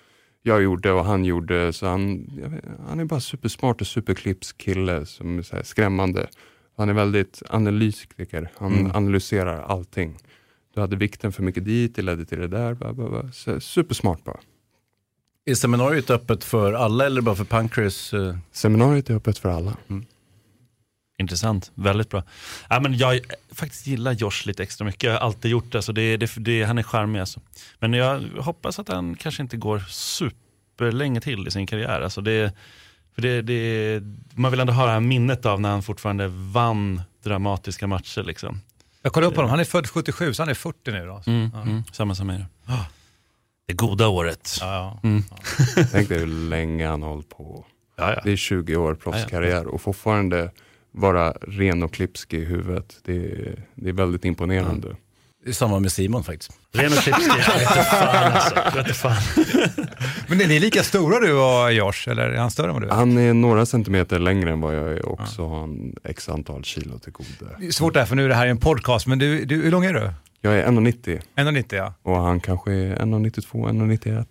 jag gjorde och han gjorde. Så han, vet, han är bara supersmart och superklippskille som är så skrämmande. Han är väldigt analytiker, han Mm. analyserar allting. Du hade vikten för mycket dit, det ledde till det där. Bla, bla, bla. Så, supersmart bara. Är seminariet öppet för alla eller bara för Pancreas? eh? Seminariet är öppet för alla. Intressant, väldigt bra. Ja, men jag faktiskt gillar Josh lite extra mycket, jag har alltid gjort det. Så det, det, det han är charmig alltså. Men jag hoppas att han kanske inte går superlänge till i sin karriär. Alltså det, för det, det, man vill ändå ha det här minnet av när han fortfarande vann dramatiska matcher. Liksom. Jag kollade upp honom, han är född 77 så han är 40 nu då. Mm, Ja. mm, samma som mig. Det goda året. Ja, Mm. *laughs* Tänk dig hur länge han har hållit på. Ja, ja. Det är 20 år proffskarriär och fortfarande vara ren och klipsk i huvudet. Det är, det är väldigt imponerande. Det är samma med Simon faktiskt. Ren och klipsk, jag *laughs* vet inte fan alltså. Fan. Men är ni lika stora du och Josh, eller är han större än vad du är? Han är några centimeter längre än vad jag är och så har han x antal kilo till goda. Det är svårt där för nu är det här en podcast, men du, du, hur lång är du? Jag är 1,90 1,90 ja. och han kanske är 1,92, 1,91.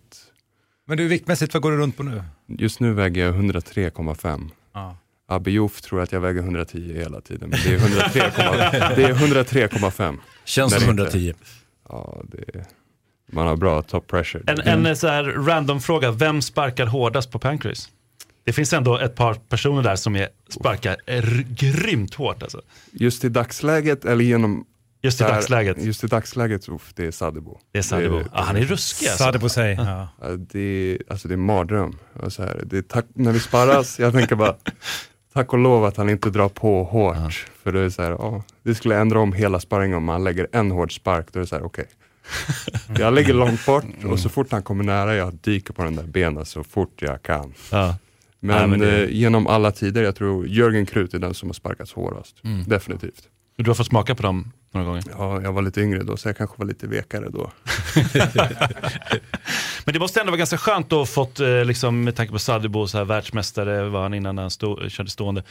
Men du viktmässigt, vad går du runt på nu? Just nu väger jag 103,5. Ja. Abbe Jof tror att jag väger 110 hela tiden, men det är 103,5. *laughs* det är 103,5. Känns som det inte- 110. Ja, det, man har bra top pressure. En, en så här random fråga, vem sparkar hårdast på Pancrase? Det finns ändå ett par personer där som är, sparkar r- grymt hårt alltså. Just i dagsläget eller genom... Just i där- dagsläget. Just i dagsläget, uff, det är Sadebo. Det är Sadebo. Ja, han är ruskig alltså. Sadebo säg. Ja. Ja, Det är, alltså det är en mardröm. Och så här, det är tack, när vi sparras, jag tänker bara, tack och lov att han inte drar på hårt. För det är så här, ja, det skulle ändra om hela sparringen om han lägger en hård spark. Då är det så här, okej. *laughs* Jag lägger långt bort och så fort han kommer nära, jag dyker på den där benen så fort jag kan. Ja. Men, Nej, men det- eh, genom alla tider, jag tror Jörgen Krut är den som har sparkats hårdast. Mm. Definitivt. Du har fått smaka på dem några gånger? Ja, jag var lite yngre då, så jag kanske var lite vekare då. *laughs* Men det måste ändå vara ganska skönt att ha fått, eh, liksom, med tanke på Sadebo, så här, världsmästare var han innan han stod, körde stående.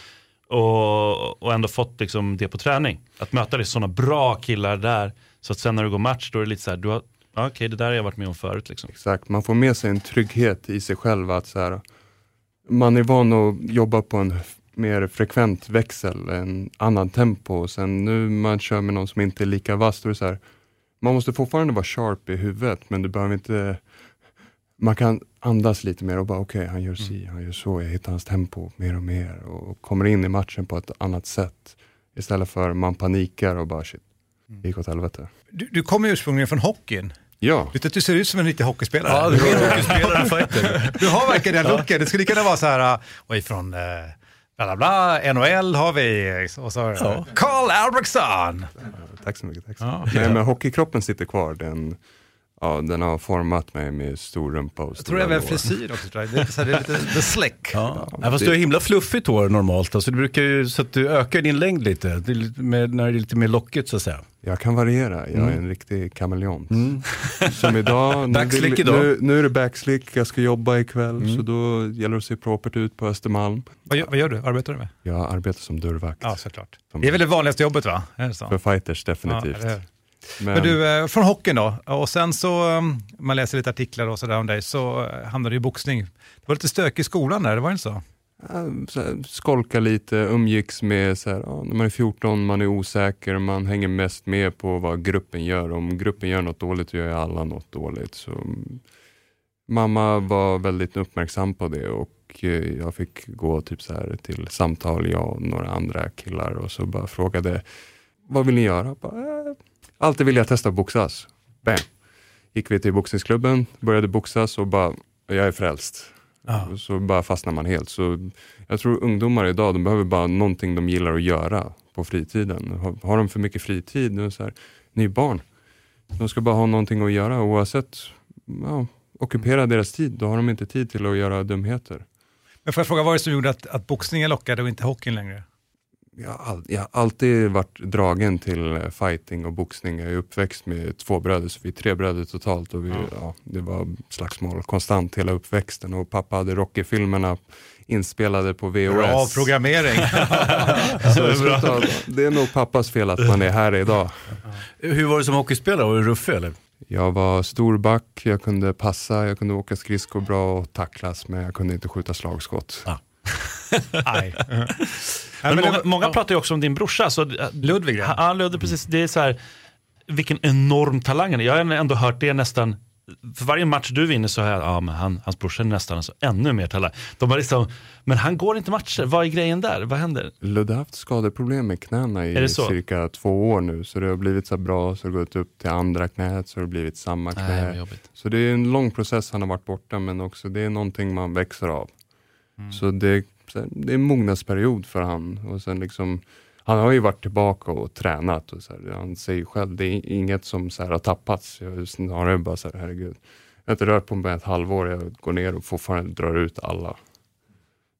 Och, och ändå fått liksom, det på träning. Att möta sådana bra killar där. Så att sen när du går match, då är det lite så här, du har, okej det där har jag varit med om förut. Liksom. Exakt, man får med sig en trygghet i sig själv att så här, man är van att jobba på en mer frekvent växel, en annan tempo. Och sen nu man kör med någon som inte är lika vass, då är det så här, man måste fortfarande vara sharp i huvudet, men du behöver inte man kan andas lite mer och bara okej, han gör si, han gör så, jag hittar hans tempo mer och mer och kommer in i matchen på ett annat sätt. Istället för man panikar och bara shit, det gick åt helvete. Du, du kommer ju ursprungligen från hockeyn. Ja, Du, du ser ut som en riktig hockeyspelare. Ja, du är en hockeyspelare fighter. Du har verkligen den looken. Det skulle kunna vara så här, och ifrån eh, bla bla NHL har vi, och så har Ja. Carl Albrektsson. tack så mycket. Tack så Ja. mycket. Nej, men hockeykroppen sitter kvar. Den, ja, den har format mig med stor rumpa och Jag tror även frisyr också. Tror jag. Det är så här, det är lite the slick. Ja. Ja, fast du har himla fluffigt hår normalt, alltså, du brukar ju, så att du ökar din längd lite, det lite mer, när det är lite mer lockigt så att säga. Jag kan variera, jag är en riktig kameleont. *laughs* Som idag, nu, Backslick vill- idag. Nu, nu är det backslick, jag ska jobba ikväll så då gäller det att se propert ut på Östermalm. Vad, gör, vad gör du? Arbetar du med? Jag arbetar som dörrvakt. Ja, såklart. Som- Det är väl det vanligaste jobbet va? Är det så? För fighters definitivt. Ja? Men, Men du, eh, från hockeyn då, och sen så, um, man läser lite artiklar och sådär om dig, så eh, hamnade du i boxning. Det var lite stök i skolan där, det var inte så? skolka lite, umgicks med, så här, ja, när man är 14, man är osäker, man hänger mest med på vad gruppen gör. Om gruppen gör något dåligt, så gör ju alla något dåligt. Så, mm, mamma var väldigt uppmärksam på det och eh, jag fick gå typ så här till samtal, jag och några andra killar och så bara frågade, vad vill ni göra? Bara, "Eh, alltid vill jag testa att boxas. Bam! Gick vi till boxningsklubben, började boxas och bara, jag är frälst. Ja. Så bara fastnar man helt. Så jag tror ungdomar idag, de behöver bara någonting de gillar att göra på fritiden. Har, har de för mycket fritid, nu så här, ni är barn. De ska bara ha någonting att göra oavsett, ja, ockupera deras tid. Då har de inte tid till att göra dumheter. Men får jag fråga, vad är det som gjorde att, att boxningen lockade och inte hockeyn längre? Jag har, all, jag har alltid varit dragen till eh, fighting och boxning. Jag är uppväxt med två bröder, så vi är tre bröder totalt. Och vi, ja. det var slagsmål konstant hela uppväxten. Och pappa hade Rocky-filmerna inspelade på VHS. Bra programmering. *laughs* så det, är bra. det är nog pappas fel att man är här idag. Hur var du som hockeyspelare? Var du ruffig eller? Jag var storback, jag kunde passa, jag kunde åka skridskor bra och tacklas, men jag kunde inte skjuta slagskott. Ah. Aj. *laughs* men många, många pratar ju också om din brorsa. Så, Ludvig? Ja, ja Ludvig, precis. Det är så här, vilken enorm talang han är. Jag har ändå hört det nästan, för varje match du vinner så har jag, ja men han, hans brorsa är nästan alltså ännu mer talang. De har liksom, men han går inte matcher, vad är grejen där? Vad händer? Ludde har haft skadeproblem med knäna i cirka två år nu, så det har blivit så bra, så det har gått upp till andra knät, så det har blivit samma knä. Nej, så det är en lång process han har varit borta, men också det är någonting man växer av. Mm. Så det, det är en mognadsperiod för han. Och sen liksom, han har ju varit tillbaka och tränat. Och så här, han säger själv, det är inget som så här, har tappats. Jag snarare bara så här, herregud. Jag har inte rört på mig ett halvår, jag går ner och fortfarande drar ut alla.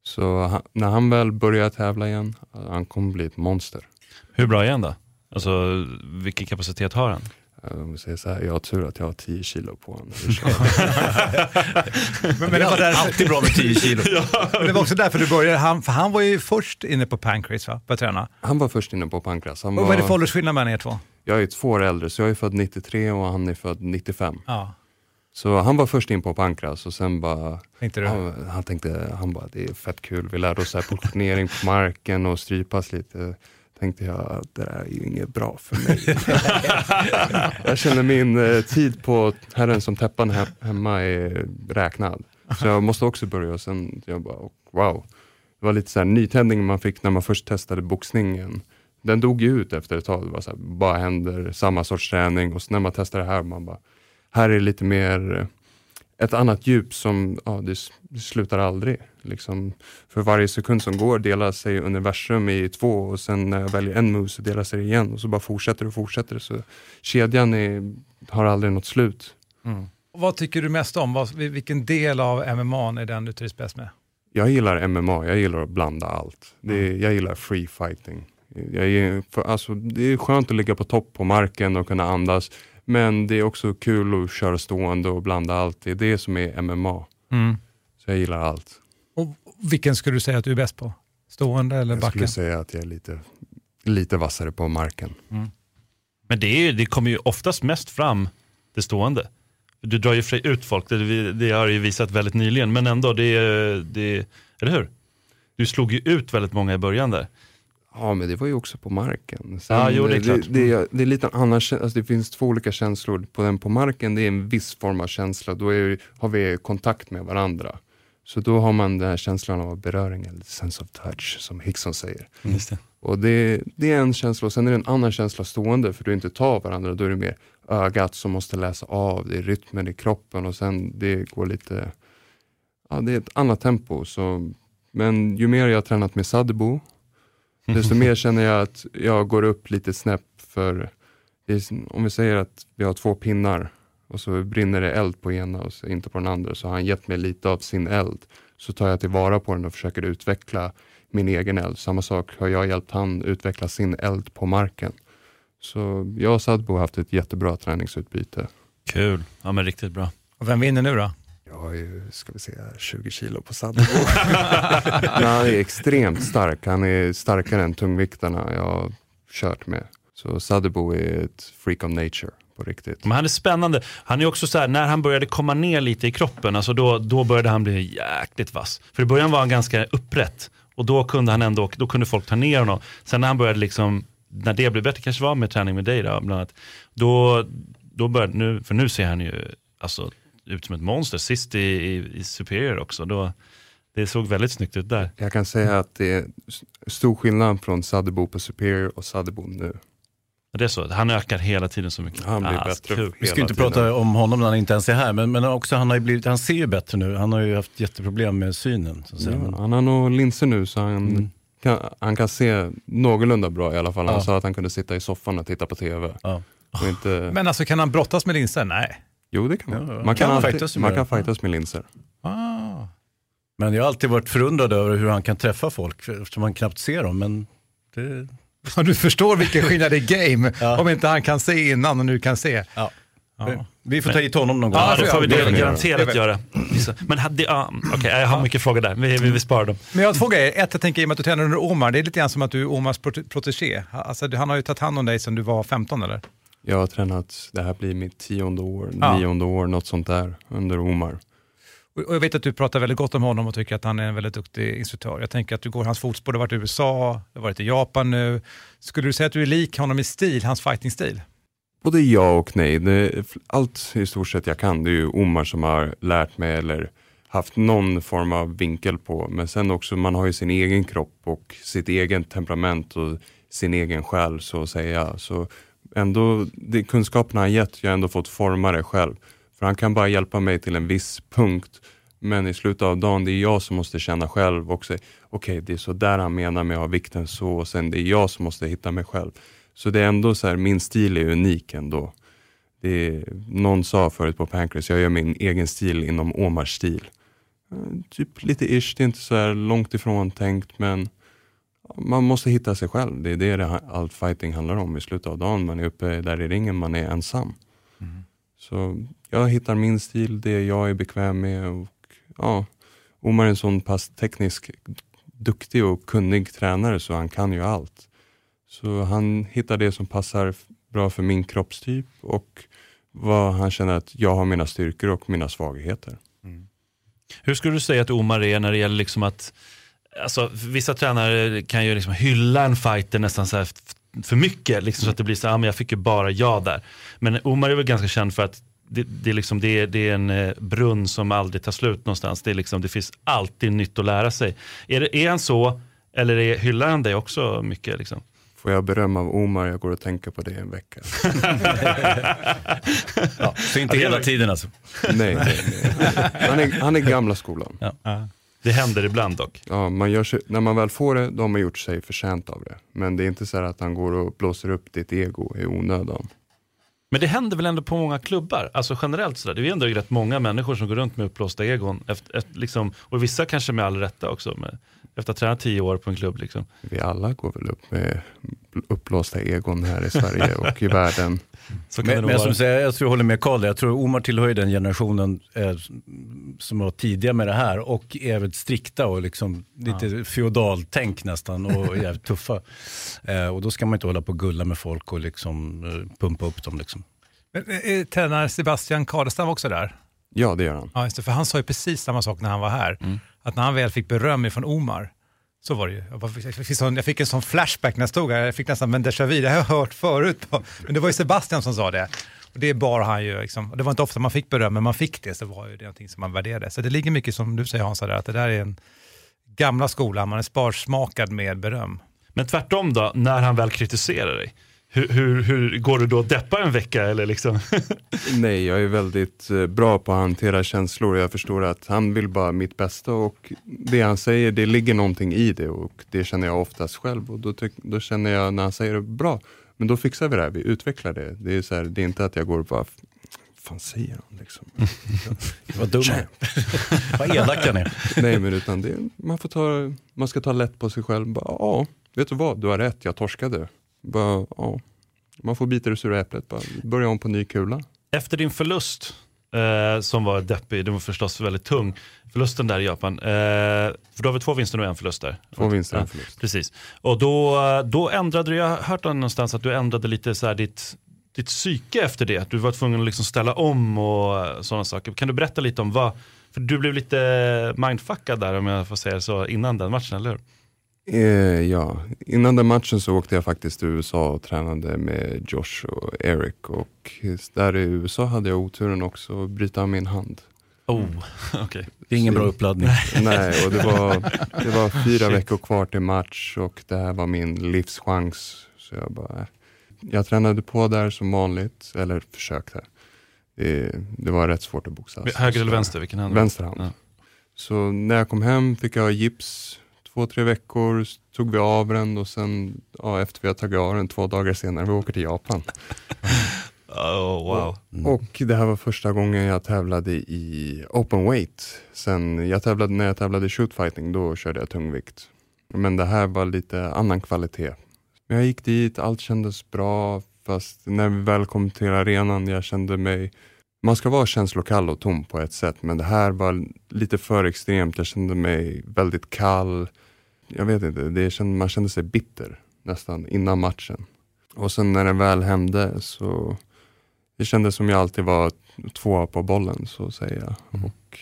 Så han, när han väl börjar tävla igen, han kommer bli ett monster. Hur bra är han då? Alltså vilken kapacitet har han? Jag, säger så här, jag har tur att jag har 10 kilo på honom. *laughs* *laughs* men, men det var därför... Alltid bra med 10 kilo. *laughs* ja. Men det var också därför du började, han, för han var ju först inne på pancreas va, på träna? Han var först inne på pancreas. Han och var... vad är det för åldersskillnad mellan er två? Jag är två år äldre, så jag är född 93 och han är född 95. Ja. Så han var först in på pankras och sen bara, tänkte du? Han, han tänkte, han bara, det är fett kul, vi lärde oss positionering på marken och strypas lite tänkte jag, det där är ju inget bra för mig. *laughs* jag känner min eh, tid på Herren som täppan he hemma är räknad. Så jag måste också börja och sen, jag bara, wow. Det var lite så här nytändning man fick när man först testade boxningen. Den dog ju ut efter ett tag, det var så här, bara händer, samma sorts träning och så när man testar det här, man bara, här är det lite mer eh, ett annat djup som, ja, det, det slutar aldrig. Liksom, för varje sekund som går delar sig universum i två och sen när jag väljer en move så delar sig det igen och så bara fortsätter och fortsätter. Så kedjan är, har aldrig något slut. Mm. Vad tycker du mest om? Vad, vilken del av MMA är den du trivs bäst med? Jag gillar MMA, jag gillar att blanda allt. Det är, jag gillar free fighting. Jag för, alltså, det är skönt att ligga på topp på marken och kunna andas. Men det är också kul att köra stående och blanda allt. Det är det som är MMA. Mm. Så jag gillar allt. Vilken skulle du säga att du är bäst på? Stående eller backen? Jag skulle säga att jag är lite, lite vassare på marken. Mm. Men det, är, det kommer ju oftast mest fram det stående. Du drar ju ut folk, det, det har ju visat väldigt nyligen, men ändå, det, det, eller hur? Du slog ju ut väldigt många i början där. Ja, men det var ju också på marken. Sen, ja, jo, det, är klart. Det, det, det är lite annan alltså det finns två olika känslor. På den på marken, det är en viss form av känsla. Då är, har vi kontakt med varandra. Så då har man den här känslan av beröring, eller sense of touch, som Hickson säger. Just det. Och det, det är en känsla, och sen är det en annan känsla stående, för du inte tar varandra. Då är det mer ögat som måste läsa av, det är rytmen i kroppen och sen det går lite, ja det är ett annat tempo. Så, men ju mer jag har tränat med Sadebo, *laughs* desto mer känner jag att jag går upp lite snäpp för, om vi säger att vi har två pinnar och så brinner det eld på ena och inte på den andra, så har han gett mig lite av sin eld. Så tar jag tillvara på den och försöker utveckla min egen eld. Samma sak har jag hjälpt han utveckla sin eld på marken. Så jag och Sadbo har haft ett jättebra träningsutbyte. Kul, ja men riktigt bra. Och vem vinner nu då? Jag har ju, ska vi se, 20 kilo på Sadbo. *laughs* han är extremt stark, han är starkare än tungviktarna jag har kört med. Så Sadebo är ett freak of nature på riktigt. Men han är spännande. Han är också så här, när han började komma ner lite i kroppen, alltså då, då började han bli jäkligt vass. För i början var han ganska upprätt och då kunde han ändå, då kunde folk ta ner honom. Sen när han började liksom, när det blev bättre, kanske var med träning med dig då, bland annat, då, då började, nu, för nu ser han ju alltså, ut som ett monster, sist i, i, i Superior också. Då, det såg väldigt snyggt ut där. Jag kan säga att det är stor skillnad från Sadebo på Superior och Sadebo nu. Det är så, han ökar hela tiden så mycket. Han blir ah, bättre kul. Vi ska inte tiden. prata om honom när han inte ens är här, men, men också han, har blivit, han ser ju bättre nu. Han har ju haft jätteproblem med synen. Så ja. Han har nog linser nu så han, mm. kan, han kan se någorlunda bra i alla fall. Han ja. sa att han kunde sitta i soffan och titta på TV. Ja. Inte... Men alltså kan han brottas med linser? Nej. Jo det kan man. Man kan, kan, alltid, fightas, man kan fightas med linser. Ah. Men jag har alltid varit förundrad över hur han kan träffa folk eftersom man knappt ser dem. Men Det... *laughs* Ja, du förstår vilken skillnad är game om inte han kan se innan och nu kan se. Ja. Ja. Vi får ta hit honom någon gång. Ja, det får vi det- garanterat göra. Men hade, ja, okej, jag har mycket frågor där. Vi, vi, vi sparar dem. Men jag har två grejer. Ett, jag tänker i och med att du tränar under Omar, det är lite grann som att du är Omars prote- protégé. Alltså, han har ju tagit hand om dig sedan du var 15 eller? Jag har tränat, det här blir mitt tionde år, Ja. nionde år, något sånt där under Omar. Och jag vet att du pratar väldigt gott om honom och tycker att han är en väldigt duktig instruktör. Jag tänker att du går i hans fotspår, du har varit i USA, du har varit i Japan nu. Skulle du säga att du är lik honom i stil, hans fighting-stil? Både ja och nej. Allt i stort sett jag kan, det är ju Omar som har lärt mig eller haft någon form av vinkel på. Men sen också, man har ju sin egen kropp och sitt egen temperament och sin egen själ så att säga. Så ändå, det, kunskapen han gett, jag har ändå fått forma det själv. För han kan bara hjälpa mig till en viss punkt. Men i slutet av dagen, det är jag som måste känna själv och säga, okej det är så där han menar med att ha vikten så och sen det är jag som måste hitta mig själv. Så det är ändå så här, min stil är unik ändå. Det är, någon sa förut på Pancras, jag gör min egen stil inom Omars stil. Typ lite ish, det är inte så här långt ifrån tänkt men man måste hitta sig själv. Det är det, det allt fighting handlar om i slutet av dagen. Man är uppe där i ringen, man är ensam. Mm. Så jag hittar min stil, det jag är bekväm med. Och, ja, Omar är en sån pass teknisk, duktig och kunnig tränare så han kan ju allt. Så han hittar det som passar bra för min kroppstyp och vad han känner att jag har mina styrkor och mina svagheter. Mm. Hur skulle du säga att Omar är när det gäller liksom att, alltså vissa tränare kan ju liksom hylla en fighter nästan så här för mycket, liksom så att det blir så här, ah, men jag fick ju bara ja där. Men Omar är väl ganska känd för att det, det, är, liksom, det, är, det är en eh, brunn som aldrig tar slut någonstans. Det, är liksom, det finns alltid nytt att lära sig. Är, det, är han så, eller är, hyllar han dig också mycket? Liksom? Får jag beröm av Omar, jag går och tänker på det en vecka. *laughs* Ja, så inte hela tiden alltså. Nej, nej, nej. Han, är, han är gamla skolan. Ja. Det händer ibland dock. Ja, man gör sig, när man väl får det, då har man gjort sig förtjänt av det. Men det är inte så att han går och blåser upp ditt ego i onödan. Men det händer väl ändå på många klubbar, alltså generellt sådär. Det är ändå rätt många människor som går runt med uppblåsta egon. Efter, efter, liksom, och vissa kanske med all rätta också, med, efter att ha tränat tio år på en klubb. Liksom. Vi alla går väl upp med uppblåsta egon här i Sverige och i världen. Så kan det Men, men vara. som säger, jag tror jag håller med Karl, jag tror Omar tillhör den generationen eh, som var tidiga med det här och är väldigt strikta och liksom lite feodaltänk nästan och jävligt *laughs* tuffa. Eh, och då ska man inte hålla på och gulla med folk och liksom eh, pumpa upp dem. Liksom. Men, eh, eh, Tränare Sebastian Kadestam också där? Ja, det gör han. Ja, just det, för han sa ju precis samma sak när han var här. Att när han väl fick beröm från Omar, så var det ju. Jag, fick, sån, jag fick en sån flashback när jag stod här, jag fick nästan en déjà vu, det har jag hört förut. På, men det var ju Sebastian som sa det. Och det bar han ju, liksom, det var inte ofta man fick beröm, men man fick det, så var ju det någonting som man värderade. Så det ligger mycket som du säger Hansa, där, att det där är en gamla skolan, man är sparsmakad med beröm. Men tvärtom då, när han väl kritiserar dig, hur, hur, hur går du då och deppar en vecka? Eller liksom? *laughs* Nej, jag är väldigt eh, bra på att hantera känslor. Jag förstår att han vill bara mitt bästa och det han säger, det ligger någonting i det och det känner jag oftast själv. Och då, tyck, då känner jag när han säger det, bra, men då fixar vi det här, vi utvecklar det. Det är, så här, det är inte att jag går och bara, fan säger han liksom? Vad dum han är. Vad elak han är. Nej, men utan det, man, får ta, man ska ta lätt på sig själv. Bara, ja, vet du vad, du har rätt, jag torskade. Bara, ja. Man får bita det sura äpplet, bara börja om på ny kula. Efter din förlust, eh, som var deppig, den var förstås väldigt tung, förlusten där i Japan, eh, för då har vi två vinster och en förlust där. Två vinster och en förlust. Precis. Och då, då ändrade du, jag har hört någonstans att du ändrade lite så här ditt, ditt psyke efter det, att du var tvungen att liksom ställa om och sådana saker. Kan du berätta lite om vad, för du blev lite mindfuckad där om jag får säga så, innan den matchen, eller hur? Eh, ja, innan den matchen så åkte jag faktiskt till USA och tränade med Josh och Eric och där i USA hade jag oturen också att bryta av min hand. Oh, *laughs* okej. Det är ingen Så- bra uppladdning. Nej, och det var, det var *laughs* fyra veckor kvar till match och det här var min livschans. Så jag bara, äh. jag tränade på där som vanligt, eller försökte. Det, det var rätt svårt att boxas. Höger eller vänster? Vilken hand? Vänster hand. Ja. Så när jag kom hem fick jag gips två, tre veckor, tog vi av den och sen ja, efter vi har tagit av den två dagar senare, vi åker till Japan. *laughs* Oh, wow. Och det här var första gången jag tävlade i open weight. Sen jag tävlade, när jag tävlade i shootfighting, då körde jag tungvikt. Men det här var lite annan kvalitet. Men jag gick dit, allt kändes bra. Fast när vi väl kom till arenan, jag kände mig man ska vara känslokall och tom på ett sätt, men det här var lite för extremt. Jag kände mig väldigt kall. Jag vet inte, det kände, man kände sig bitter nästan innan matchen. Och sen när det väl hände så det kändes som jag alltid var tvåa på bollen, så att säga. Mm. Och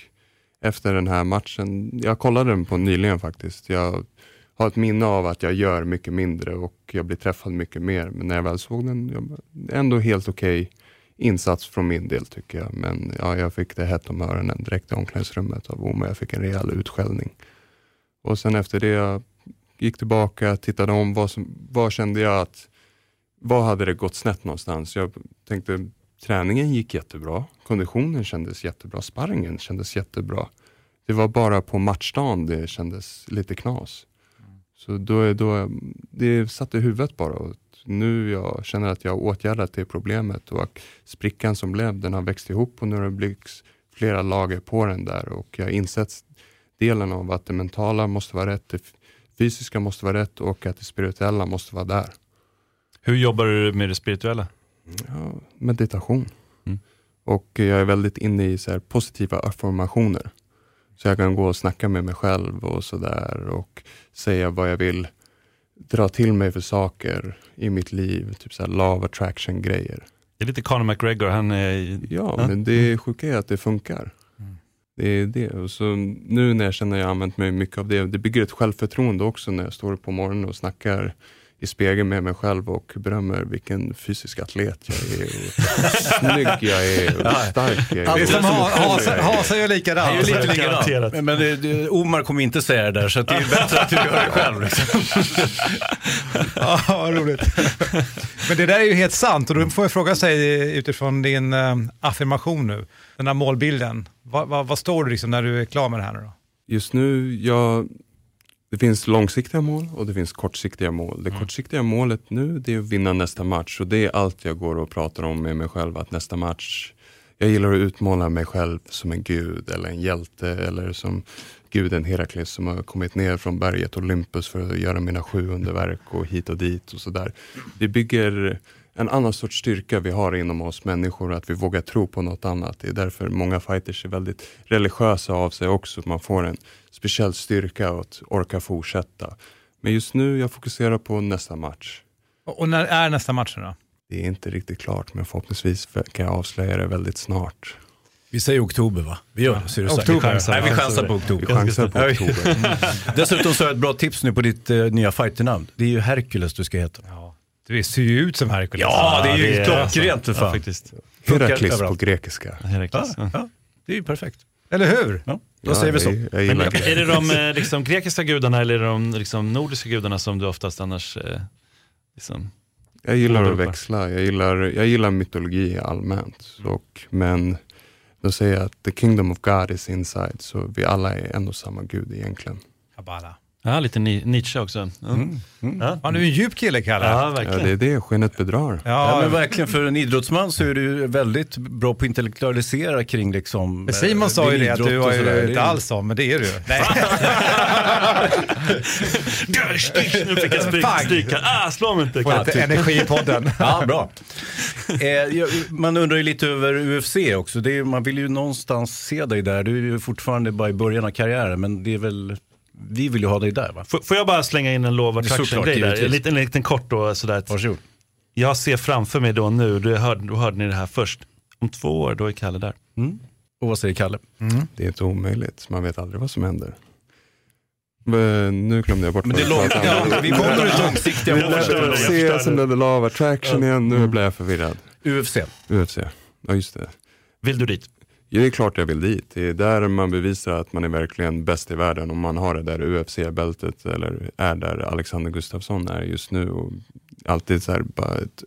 efter den här matchen, jag kollade den på nyligen faktiskt. Jag har ett minne av att jag gör mycket mindre och jag blir träffad mycket mer. Men när jag väl såg den, jag, ändå helt okej insats från min del tycker jag. Men ja, jag fick det hett om öronen direkt i omklädningsrummet av Oma. Jag fick en rejäl utskällning. Och sen efter det jag gick tillbaka, tittade om, vad, som, vad kände jag att, vad hade det gått snett någonstans? Jag tänkte, träningen gick jättebra, konditionen kändes jättebra, sparringen kändes jättebra. Det var bara på matchdagen det kändes lite knas. Så då, då, det satte i huvudet bara. Och nu jag känner att jag har åtgärdat det problemet och sprickan som blev, den har växt ihop och nu har det blivit flera lager på den där och jag har insett delen av att det mentala måste vara rätt, det fysiska måste vara rätt och att det spirituella måste vara där. Hur jobbar du med det spirituella? Ja, meditation. Mm. Och jag är väldigt inne i så positiva affirmationer. Så jag kan gå och snacka med mig själv och sådär och säga vad jag vill dra till mig för saker i mitt liv. Typ så här law attraction grejer. Det är lite Conor McGregor, han är... Ja, ja. men det sjuka är att det funkar. Mm. Det är det. Och så nu när jag känner att jag använt mig mycket av det, det bygger ett självförtroende också när jag står på morgonen och snackar i spegeln med mig själv och berömmer vilken fysisk atlet jag är. Och snygg jag är och stark jag är. Är som Hasa gör likadant. Han gör lite likadant. Men, men det, det, Omar kommer inte säga det där så det är bättre att du gör det själv. Liksom. *laughs* ja, vad roligt. Men det där är ju helt sant och då får jag fråga sig utifrån din äh, affirmation nu, den här målbilden. Vad, vad, vad står du liksom när du är klar med det här nu då? Just nu, jag det finns långsiktiga mål och det finns kortsiktiga mål. Det mm. kortsiktiga målet nu det är att vinna nästa match och det är allt jag går och pratar om med mig själv. Att nästa match, jag gillar att utmåla mig själv som en gud eller en hjälte eller som guden Herakles som har kommit ner från berget Olympus för att göra mina sju underverk och hit och dit och sådär. Det bygger en annan sorts styrka vi har inom oss människor, att vi vågar tro på något annat. Det är därför många fighters är väldigt religiösa av sig också. Man får en speciell styrka att orka fortsätta. Men just nu, jag fokuserar på nästa match. Och när är nästa match då? Det är inte riktigt klart, men förhoppningsvis kan jag avslöja det väldigt snart. Vi säger oktober va? Vi gör det, så är det oktober. Vi chansar, Nej, vi chansar på oktober. Vi chansar på oktober. *laughs* Dessutom så har jag ett bra tips nu på ditt uh, nya fighternamn. Det är ju Hercules du ska heta. Ja. Du ser ju ut som Hercules. Ja, det är ju klockrent för fan. Ja, faktiskt. Herakles på grekiska. Herakles. Ja, ja, det är ju perfekt. Eller hur? Ja, då säger vi så. Men är det de eh, liksom, grekiska gudarna eller är det de liksom, nordiska gudarna som du oftast annars eh, liksom, Jag gillar att växla. Jag gillar, jag gillar mytologi allmänt. Och, men då säger jag att the kingdom of God is inside. Så vi alla är en och samma gud egentligen. Kabbalah. Ja, lite Nietzsche också. Mm. Mm. Ja. Han är ju en djup kille, Kalle. Ja, verkligen. Ja, det är det skenet bedrar. Ja, ja, men verkligen. För en idrottsman så är du väldigt bra på att intellektualisera kring liksom... Men Simon eh, sa ju det, att du var ju inte alls så, men det är du. *laughs* Nej. *laughs* nu fick jag stryka. Ah, slå mig inte. Få lite energi i podden. *laughs* ja, bra. Eh, man undrar ju lite över UFC också. Är, man vill ju någonstans se dig där. Du är ju fortfarande bara i början av karriären, men det är väl vi vill ju ha dig där va? Får, får jag bara slänga in en love attraction-grej där? En liten, en liten kort då. Sådär. Varsågod. Jag ser framför mig då nu, då hörde, då hörde ni det här först, om två år då är Kalle där. Mm. Och vad säger Kalle? Mm. Det är inte omöjligt, man vet aldrig vad som händer. Men nu glömde jag bort Men det är långt, ja, Vi kommer till långsiktiga mål. Se, sen blev det Love Attraction igen, nu blir jag förvirrad. UFC. UFC, ja just det. Vill du dit? Ja, det är klart jag vill dit. Det är där man bevisar att man är verkligen bäst i världen. Om man har det där UFC-bältet eller är där Alexander Gustafsson är just nu. Och alltid så här, bara ett,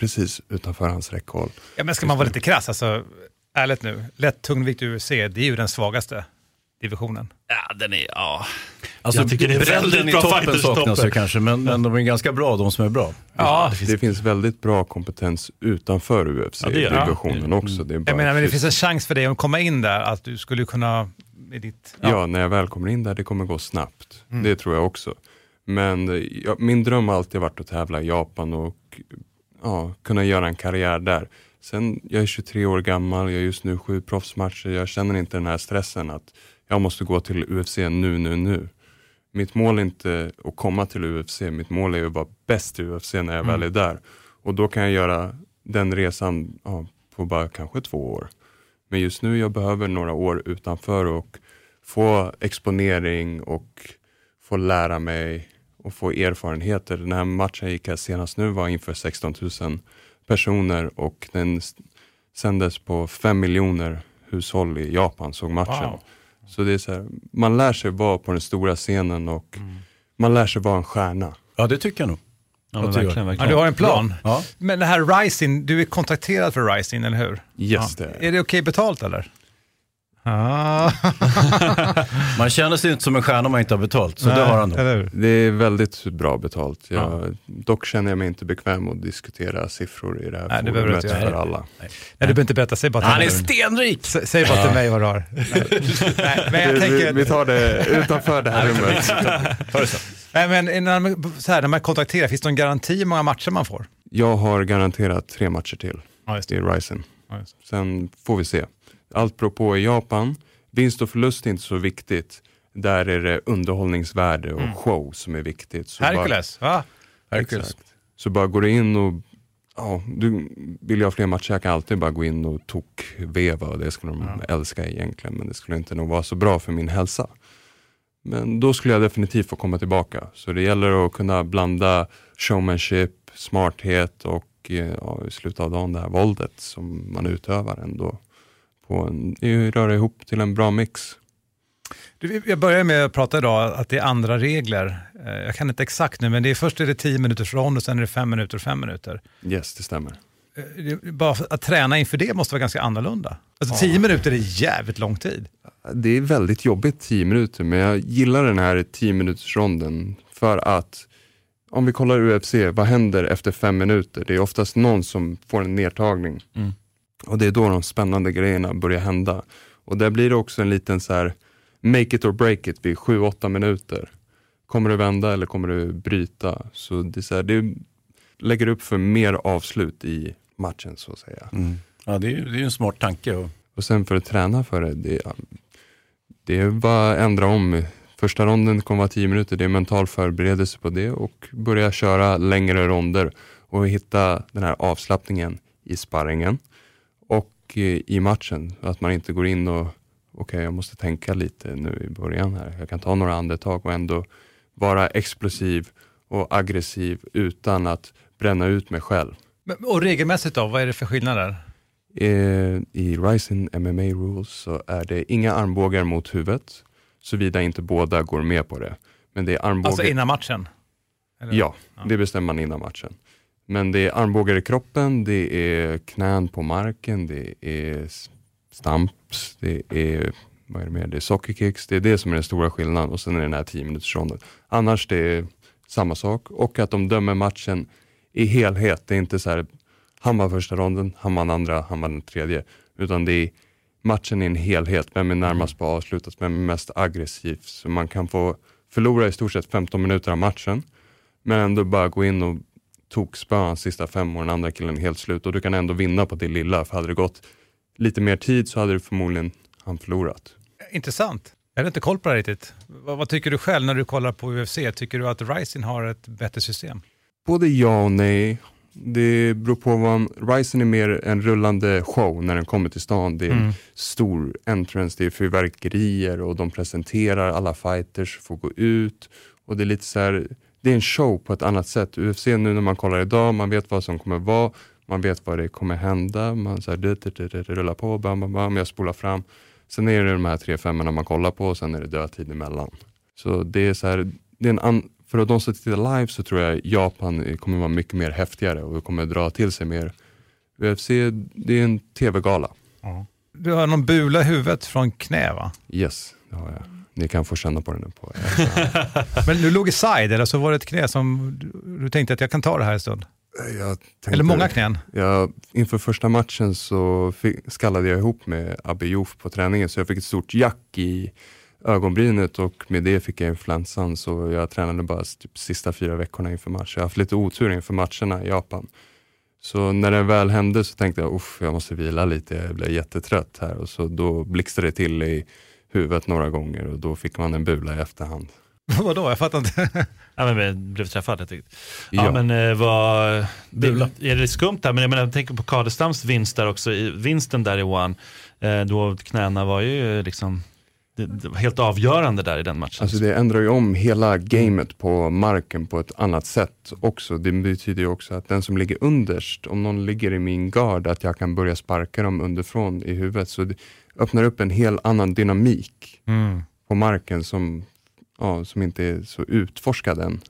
precis utanför hans räckhåll. Ja, men ska man vara lite krass, alltså, ärligt nu, lätt tungvikt UFC, det är ju den svagaste divisionen. Ja, den är, ja. Alltså, jag tycker det är väldigt bra toppen saknas ju kanske, men, men de är ganska bra de som är bra. Ja, det finns, det finns väldigt bra kompetens utanför UFC-divisionen ja, också. Det är bara jag menar, men det finns en chans för dig att komma in där, att du skulle kunna... Med ditt, ja. ja. när jag väl kommer in där, det kommer gå snabbt. Mm. Det tror jag också. Men ja, min dröm har alltid varit att tävla i Japan och ja, kunna göra en karriär där. Sen, jag är 23 år gammal, jag har just nu sju proffsmatcher. Jag känner inte den här stressen att jag måste gå till UFC nu, nu, nu. Mitt mål är inte att komma till UFC, mitt mål är att vara bäst i UFC när jag Mm. väl är där. Och då kan jag göra den resan ja, på bara kanske två år. Men just nu jag behöver några år utanför och få exponering och få lära mig och få erfarenheter. Den här matchen gick jag senast nu var inför 16 000 personer och den sändes på 5 miljoner hushåll i Japan såg matchen. Wow. Så det är så här, man lär sig vara på den stora scenen och Mm. man lär sig vara en stjärna. Ja, det tycker jag nog. Ja, verkligen, verkligen. Ja, du har en plan. Ja. Men det här Rising, du är kontakterad för Rising, eller hur? Yes, det är Är det okej betalt eller? Ah. *laughs* Man känner sig inte som en stjärna om man inte har betalt, så det har han då. Det är väldigt bra betalt. Jag, Dock känner jag mig inte bekväm att diskutera siffror i det här Nej, det forumet inte för alla. Nej, du behöver inte berätta, säg bara till Han är stenrik! S- Säg bara till mig vad du har. *laughs* Nej, men jag Vi- tänker... vi, vi tar det utanför det här rummet. Nej, men *laughs* när man, så här, när man kontrakterar, finns det någon garanti hur många matcher man får? Jag har garanterat tre matcher till just i Ryzen. Just Sen får vi se. Allt beror på i Japan. Vinst och förlust är inte så viktigt. Där är det underhållningsvärde och Mm. show som är viktigt. Så Hercules, va? Bara, exakt. Så bara går du in och Ja, du vill jag ha fler matcher, jag kan alltid bara gå in och tok-veva och det skulle de älska egentligen, men det skulle inte nog vara så bra för min hälsa. Men då skulle jag definitivt få komma tillbaka. Så det gäller att kunna blanda showmanship, smarthet och eh, ja, i slutet av dagen det här våldet som man utövar ändå. På en, röra ihop till en bra mix. Du, jag börjar med att prata idag att det är andra regler. Eh, Jag kan inte exakt nu, men det är först är det 10 minuters rond och sen är det 5 minuter och 5 minuter. Yes, det stämmer. Eh, det- Bara att träna inför det måste vara ganska annorlunda. Alltså 10 minuter är jävligt lång tid. Det är väldigt jobbigt 10 minuter, men jag gillar den här 10 minuters ronden för att om vi kollar UFC, vad händer efter fem minuter? Det är oftast någon som får en nedtagning. Mm. Och det är då de spännande grejerna börjar hända. Och där blir det också en liten så här make it or break it vid 7-8 minuter. Kommer du vända eller kommer du bryta? Så det, är så här, det lägger upp för mer avslut i matchen så att säga. Mm. Ja, det är ju det är en smart tanke. Och... Och sen för att träna för det, det, det är bara att ändra om. Första ronden kommer vara 10 minuter, det är mental förberedelse på det och börja köra längre ronder och hitta den här avslappningen i sparringen i matchen. Att man inte går in och okej, jag måste tänka lite nu i början här. Jag kan ta några andetag och ändå vara explosiv och aggressiv utan att bränna ut mig själv. Och regelmässigt då, vad är det för skillnader? Eh, I Rising MMA Rules så är det inga armbågar mot huvudet, såvida inte båda går med på det. Men det är armbågar... Alltså innan matchen? Eller? Ja, det bestämmer man innan matchen. Men det är armbågar i kroppen, det är knän på marken, det är stamps, det är, vad är det mer? Det är sockerkicks, det är det som är den stora skillnaden och sen är det den här 10 minuters ronden. Annars det är samma sak och att de dömer matchen i helhet. Det är inte så här, han var första ronden, han vann andra, han vann den tredje. Utan det är matchen i en helhet. Vem är närmast på avslutat? Vem är mest aggressiv? Så man kan få förlora i stort sett 15 minuter av matchen. Men ändå bara gå in och tokspöa hans sista fem den andra killen är helt slut. Och du kan ändå vinna på det lilla. För hade det gått lite mer tid så hade du förmodligen han förlorat. Intressant. Jag hade inte koll på det riktigt. Vad, vad tycker du själv när du kollar på UFC? Tycker du att Rising har ett bättre system? Både ja och nej. Det beror på vad Ryzen är mer en rullande show när den kommer till stan. Det är Mm. stor entrance, det är fyrverkerier och de presenterar alla fighters, får gå ut. Och det är lite så här, det är en show på ett annat sätt. UFC nu när man kollar idag, man vet vad som kommer vara, man vet vad det kommer hända, man så här, det, det, det, rullar på, bam, bam, bam, jag spolar fram. Sen är det de här tre femmorna man kollar på och sen är det dödtid emellan. Så det är så här, det är en an, för de som tittar live så tror jag Japan kommer vara mycket mer häftigare och kommer dra till sig mer. UFC, det är en tv-gala. Du har någon bula i huvudet från knä va? Yes, det har jag. Ni kan få känna på den nu på *laughs* Men du låg i side eller så var det ett knä som du, tänkte att jag kan ta det här en stund? Jag tänkte- Eller många knän? Ja, inför första matchen så fick, skallade jag ihop med Abbe Jof på träningen så jag fick ett stort jack i ögonbrynet och med det fick jag influensan så jag tränade bara typ sista fyra veckorna inför match. Jag har haft lite otur inför matcherna i Japan. Så när det väl hände så tänkte jag, uff, jag måste vila lite, jag blev jättetrött här och så då blixtrade det till i huvudet några gånger och då fick man en bula i efterhand. *laughs* Vadå, jag fattar inte. *laughs* ja, men blev träffad helt enkelt. Ja, Ja. men eh, vad... Bula. Är det skumt där? Men jag, menar, jag tänker på Kadestams vinst där också, i- vinsten där i One. Eh, då knäna var ju liksom det, det var helt avgörande där i den matchen. Alltså det ändrar ju om hela gamet på marken på ett annat sätt också. Det betyder ju också att den som ligger underst, om någon ligger i min gard, att jag kan börja sparka dem underifrån i huvudet. Så det öppnar upp en helt annan dynamik Mm. på marken som, ja, som inte är så utforskad än.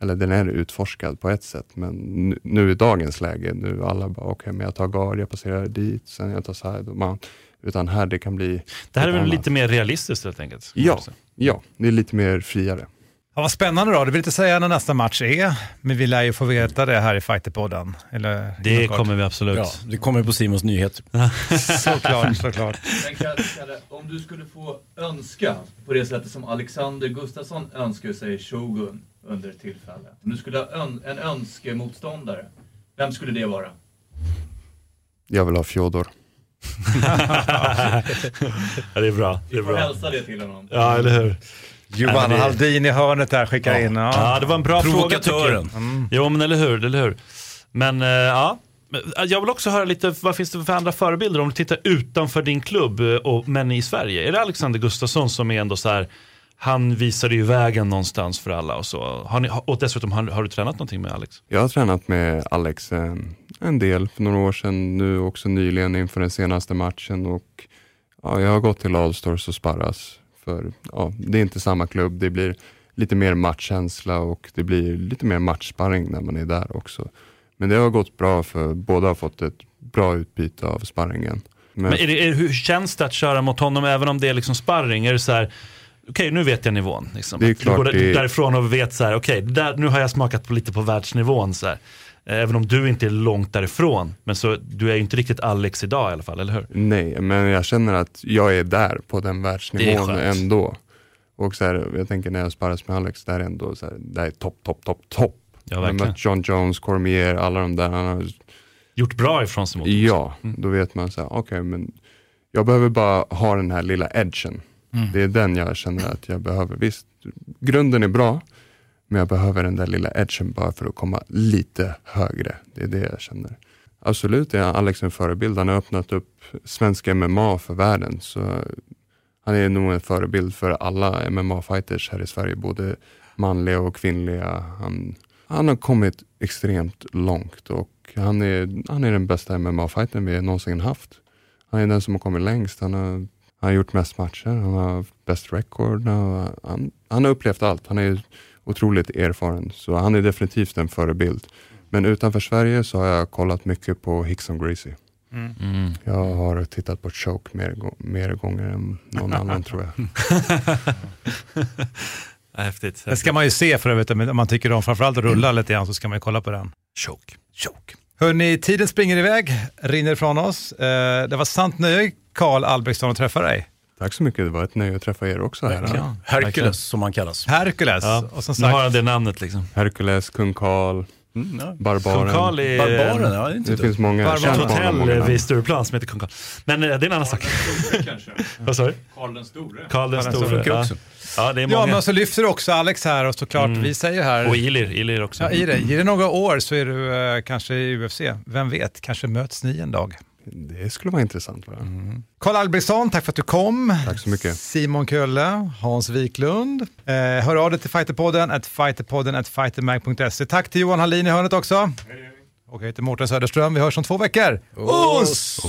Eller den är utforskad på ett sätt, men nu, nu i dagens läge, nu alla bara okej, men jag tar guard, jag passerar dit, sen jag tar side och mount. Utan här det kan bli... det här är väl annat. lite mer realistiskt helt enkelt? Ja, ja, det är lite mer friare. Ja, vad spännande då. Du vill inte säga när nästa match är, men vi lär ju få veta det här i Fighterpodden. Eller, Det kommer vi absolut. Ja, det kommer på Simons nyheter. *laughs* Såklart, såklart. Men Kalle, Kalle, om du skulle få önska på det sättet som Alexander Gustafsson önskar sig Shogun under tillfälle. Om du skulle ha ön- en önskemotståndare, vem skulle det vara? Jag vill ha Fjodor. *laughs* ja, det är bra. Det är Du får bra. hälsa det till honom. Ja, eller hur? Johanna men det- Haldin i hörnet där skickar Ja. in. Ja. Ja, det var en bra fråga tycker jag. Mm. Jo, men eller hur, eller hur. Men eh, ja, jag vill också höra lite, vad finns det för andra förebilder om du tittar utanför din klubb, eh, och, men i Sverige? Är det Alexander Gustafsson som är ändå så här, han visade ju vägen någonstans för alla och så. Har ni, och dessutom, har, har du tränat någonting med Alex? Jag har tränat med Alex en del för några år sedan, nu också nyligen inför den senaste matchen och ja, jag har gått till Allstars och sparras. För ja, det är inte samma klubb, det blir lite mer matchkänsla och det blir lite mer matchsparring när man är där också. Men det har gått bra för båda har fått ett bra utbyte av sparringen. Men, Men är det, är, hur känns det att köra mot honom även om det är liksom sparring? Är det så här, okej nu vet jag nivån. Liksom. Det är Att du går klart det är- därifrån och vet så här, okej där, nu har jag smakat på lite på världsnivån. Så här. Även om du inte är långt därifrån. Men så, du är ju inte riktigt Alex idag i alla fall, eller hur? Nej, men jag känner att jag är där på den Det är världsnivån ändå. Och så här, jag tänker när jag sparras med Alex, där är ändå så här, det är topp, topp, topp, topp. Ja, jag har verkligen. mött John Jones, Cormier, alla de där. Han har, Gjort bra ifrån sig mot ja, Mm. då vet man så här, okej, men jag behöver bara ha den här lilla edgen. Mm. Det är den jag känner att jag behöver. Visst, grunden är bra, men jag behöver den där lilla edgen bara för att komma lite högre. Det är det jag känner. Absolut är Alex en förebild. Han har öppnat upp svensk MMA för världen. Så han är nog en förebild för alla MMA-fighters här i Sverige, både manliga och kvinnliga. Han, han har kommit extremt långt och han är, han är den bästa MMA-fightern vi någonsin haft. Han är den som har kommit längst. Han har, han har gjort mest matcher, han har bäst record. Han, har- han, han har upplevt allt. Han är otroligt erfaren, så han är definitivt en förebild. Men utanför Sverige så har jag kollat mycket på Hickson Gracie. Mm. Jag har tittat på Choke mer, mer gånger än någon annan tror jag. *laughs* Häftigt. Det ska man ju se för övrigt, om man tycker om framförallt rulla lite grann så ska man ju kolla på den. Choke. Choke. Hörni, tiden springer iväg, rinner ifrån oss. Eh, det var sant nöje, Karl Albrektsson, att träffa dig. Tack så mycket, det var ett nöje att träffa er också. Här. Ja. Hercules som han kallas. Hercules. Ja. Och som Nu har sagt, han det namnet liksom. Hercules, Kung Karl, Mm, ja. Barbaren. Kung Karl är... Barbaren, ja, det Det finns många. Många, hotell många vid Stureplan som heter Kung Karl. Men eh, det är en annan sak. kanske. *laughs* Vad sa du? Karl den store. Karl den store. Ja. också. ja, det är ja, många. men så lyfter du också Alex här och såklart, Mm. vi säger här, Och Ilir, Ilir också. ja, i det, ge det några år så är du eh, kanske i UFC. Vem vet, kanske möts ni en dag. Det skulle vara intressant. Va? Karl Albrektsson, tack för att du kom. Tack så mycket. Simon Kölle, Hans Wiklund. Eh, hör av dig till Fighterpodden, at fighterpodden, at fightermag.se. Tack till Johan Hallin i hörnet också. Och jag heter Mårten Söderström, vi hörs om två veckor. Oss!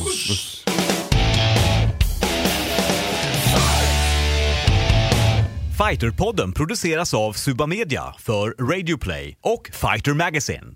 Fighterpodden produceras av Suba Media för Radio Play och Fighter Magazine.